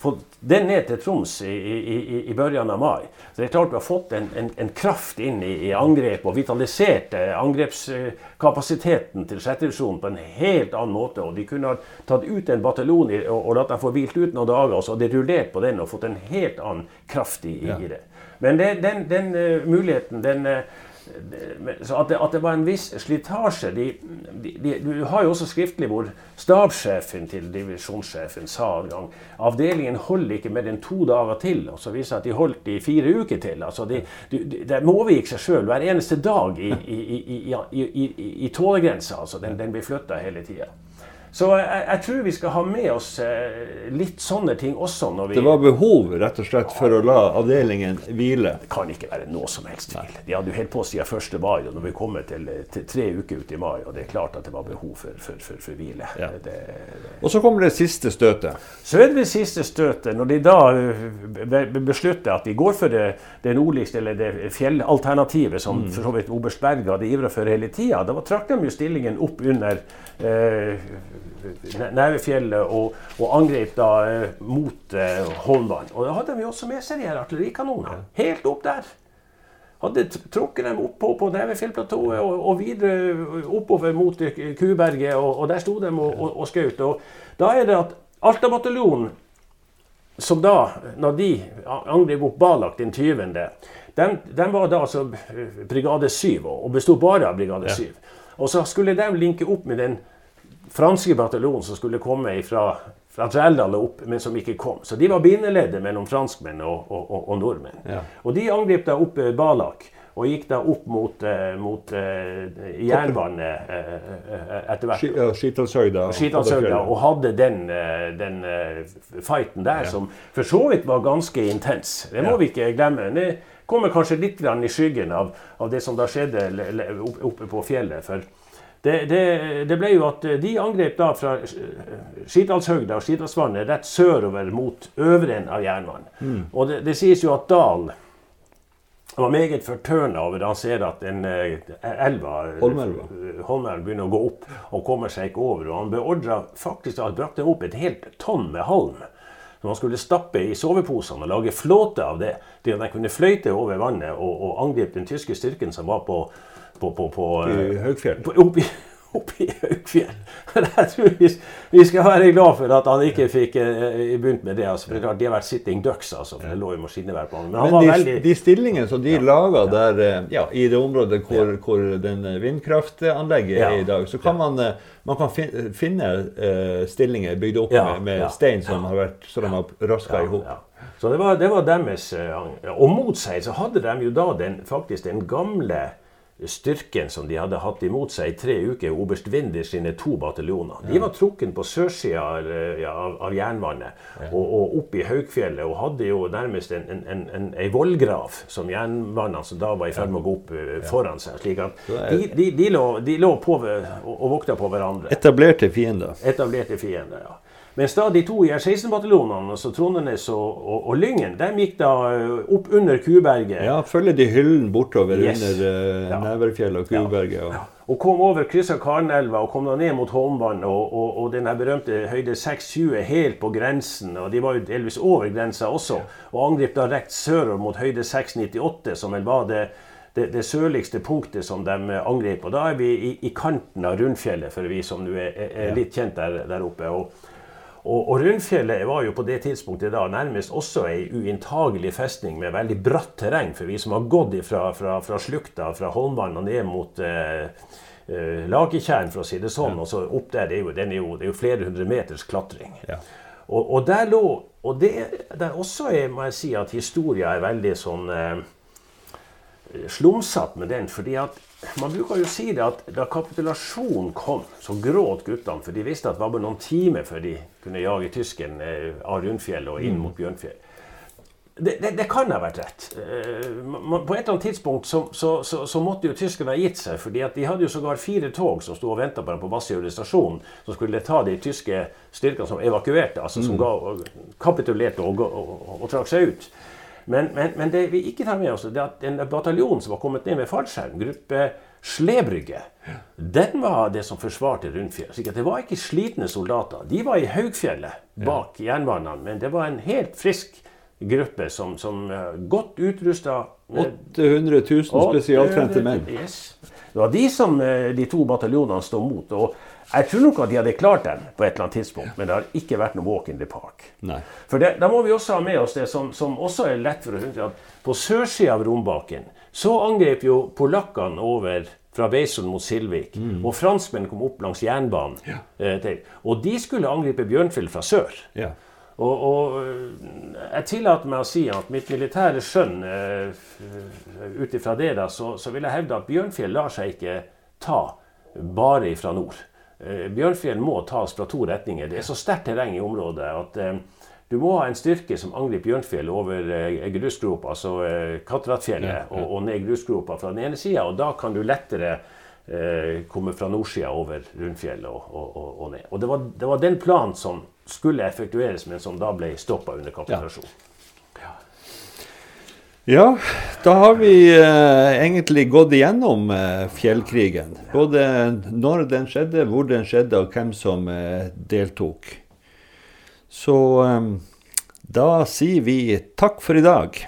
Fått den ned til Troms i, i, i, begynnelsen av mai. Så det er klart vi har fått en, en, en kraft inn i, i, angrep og vitalisert eh, angrepskapasiteten til 6. divisjon på en helt annen måte. Og de kunne ha tatt ut en bataljon og, og latt dem få hvilt ut noen dager, og så hadde de rullert på den og fått en helt annen kraft i, i det. Men det, den, den uh, muligheten, den uh, så at det, at det, var en viss slitasje de, de, de, Du har jo også skriftlig hvor stabssjefen til divisjonssjefen sa en gang avdelingen holder ikke mer enn to dager til. Og så viser det at de holdt i fire uker til. altså de, Det overgikk seg sjøl hver eneste dag i, i, i, i, tålegrensa. altså Den, den blir flytta hele tida. Så jeg, jeg, tror vi skal ha med oss eh, litt sånne ting også. når vi... Det var behov rett og slett for å la avdelingen hvile? Det kan ikke være noe som helst tvil. De hadde jo helt på siden 1. mai, og når vi kommer til, til, tre uker ut i mai, og det er klart at det var behov for, for, for, for hvile. Ja. Det, det... Og så kommer det siste støtet? Så er det det siste støtet. Når de da eh, beslutter at de går for det, det nordligste, eller det fjellalternativet som mm. for så vidt Oberst Berg hadde ivra for hele tida, da trakk de jo stillingen opp under eh, Nevefjellet og, og angrep da eh, mot eh, Holmvann. Og da hadde de også med seg de her artillerikanoner. Helt opp der. Hadde trukket dem opp på Nevefjellplatået og, og, videre oppover mot Kuberget, og, og der sto de og, og, og skjøt. Da er det at Alta-bataljonen, som da, når de angrep opp Balak den 20., den, den var da altså brigade 7, og besto bare av brigade 7. Ja. Og så skulle de linke opp med den franske bataljonen som skulle komme fra, fra Trældal opp, men som ikke kom. Så de var bindeleddet mellom franskmenn og, og, og, og nordmenn. Ja. Og de angrep da opp Balak. og gikk da opp mot, uh, mot uh, jernbane uh, etter hvert. Skitalshøgda. Og hadde den, den fighten der, ja. som for så vidt var ganske intens. Det må ja. vi ikke glemme. Det kommer kanskje litt i skyggen av, av, det som da skjedde oppe på fjellet. for det, det, det, ble jo at De angrep da fra Skidalshøgda og Skidalsvannet rett sørover mot øvren av jernbanen. Mm. Og det, det sies jo at Dal han var meget fortørna over da han ser at en eh, elva eh, Holmelva begynner å gå opp og kommer seg ikke over. Og han beordra faktisk at brakte opp et helt tonn med halm som han skulle stappe i soveposene og lage flåte av det. til at de kunne fløyte over vannet og, og angripe den tyske styrken som var på, på, på, på I Høgfjell? oppe i Haukfjell. Jeg tror vi, vi, skal være glad for at han ikke fikk eh, begynt med det. Altså, for det er klart, De har vært sitting ducks, altså, for det lå i maskinevær på han. Men, Men de, veldig... de, stillingene som de ja. laga der eh, ja, i det området hvor, ja. hvor den vindkraftanlegget er i dag, så kan man, eh, man kan finne uh, stillinger bygd opp med, med stein som har vært så de har raska i hop. Så det var, det var deres Og mot seg så hadde de jo da den, faktisk den gamle styrken som de hadde hatt imot seg i tre uker, oberst Winder sine to bataljoner. De var trukken på sørsida av, av, jernvannet og, og opp i Haukfjellet og hadde jo nærmest en, en, en, en, en vollgrav som jernvannene som da var i ferd med å gå opp uh, foran seg. slik at de, de, de, lå, de lå, på og, og vokta på hverandre. Etablerte fiender. Etablerte fiender, ja. Mens da de to IR-16-bataljonene, altså Trondenes og, og, og, Lyngen, de gikk da eh, opp under Kuberget. Ja, følger de hyllen bortover yes. under uh, ja. Neverfjellet og Kuberget. Ja. Ja. Og kom over, kryssa Karnelva og kom da ned mot Holmvann og, og, og den berømte høyde 620 helt på grensen. Og de var jo delvis over grensa også. Og angrep da rett sørover mot høyde 698, som vel var det det, det, sørligste punktet som de angrep. Og da er vi i, i kanten av Rundfjellet, for vi som nå er, er, litt kjent der, der oppe. Og, og, og Rundfjellet var jo på det tidspunktet da nærmest også ei uinntagelig festning med veldig bratt terreng. For vi som har gått fra, fra, fra slukta, fra Holmvann og ned mot eh, eh, Laketjern, for å si det sånn. Ja. Og så opp der, det er jo, er jo, det er jo flere hundre meters klatring. Ja. Og, og, der lå Og det, der også er, må jeg si at historia er veldig sånn eh, slumsete med den. fordi at man bruker jo si det at da kapitulasjonen kom, så gråt guttene. For de visste at det var bare noen timer før de kunne jage tysken eh, av Rundfjell og inn mm. mot Bjørnfjell. Det, det, det, kan ha vært rett. Eh, på et eller annet tidspunkt så, så, så, så måtte jo tyskerne ha gitt seg. fordi at de hadde jo sågar fire tog som sto og venta på dem på Vassjøle stasjon, som skulle ta de tyske styrkene som evakuerte, altså som mm. ga, kapitulerte og, og, og, og trakk seg ut. Men, men, men, det vi ikke tar med oss, det er at den bataljonen som var kommet ned med fallskjerm, gruppe Slebrygge, den var det som forsvarte Rundfjell. Så det var ikke slitne soldater. De var i Haugfjellet bak jernbanene, men det var en helt frisk gruppe som, som uh, godt utrusta 800 000 spesialtrente menn. Yes. Det var de som uh, de to bataljonene sto mot. og jeg tror nok at de hadde klart den på et eller annet tidspunkt, men det har ikke vært noe walk in the park. Nei. For det, Da må vi også ha med oss det som, som også er lett for å huske, at på sørsida av Rombaken så angrep jo polakkene over fra Beisol mot Silvik, mm. og franskmenn kom opp langs jernbanen. Ja. Eh, og de skulle angripe Bjørnfjell fra sør. Ja. Og, og, eh, jeg tillater meg å si at mitt militære skjønn, eh, ut ifra det, da, så, så vil jeg hevde at Bjørnfjell lar seg ikke ta bare ifra nord. Eh, Bjørnfjell må tas fra to retninger. Det er så sterkt terreng i området at eh, du må ha en styrke som angriper Bjørnfjell over eh, grusgropa, altså Kattratfjellet, og, og, ned grusgropa fra den ene sida. Og da kan du lettere komme fra nordsida over Rundfjell og, og, og, ned. Og det var, det var, den planen som skulle effektueres, men som da ble stoppa under kapitulasjon. Ja. Ja, da har vi eh, egentlig gått igjennom eh, fjellkrigen. Både når den skjedde, hvor den skjedde, og hvem som eh, deltok. Så eh, da sier vi takk for i dag.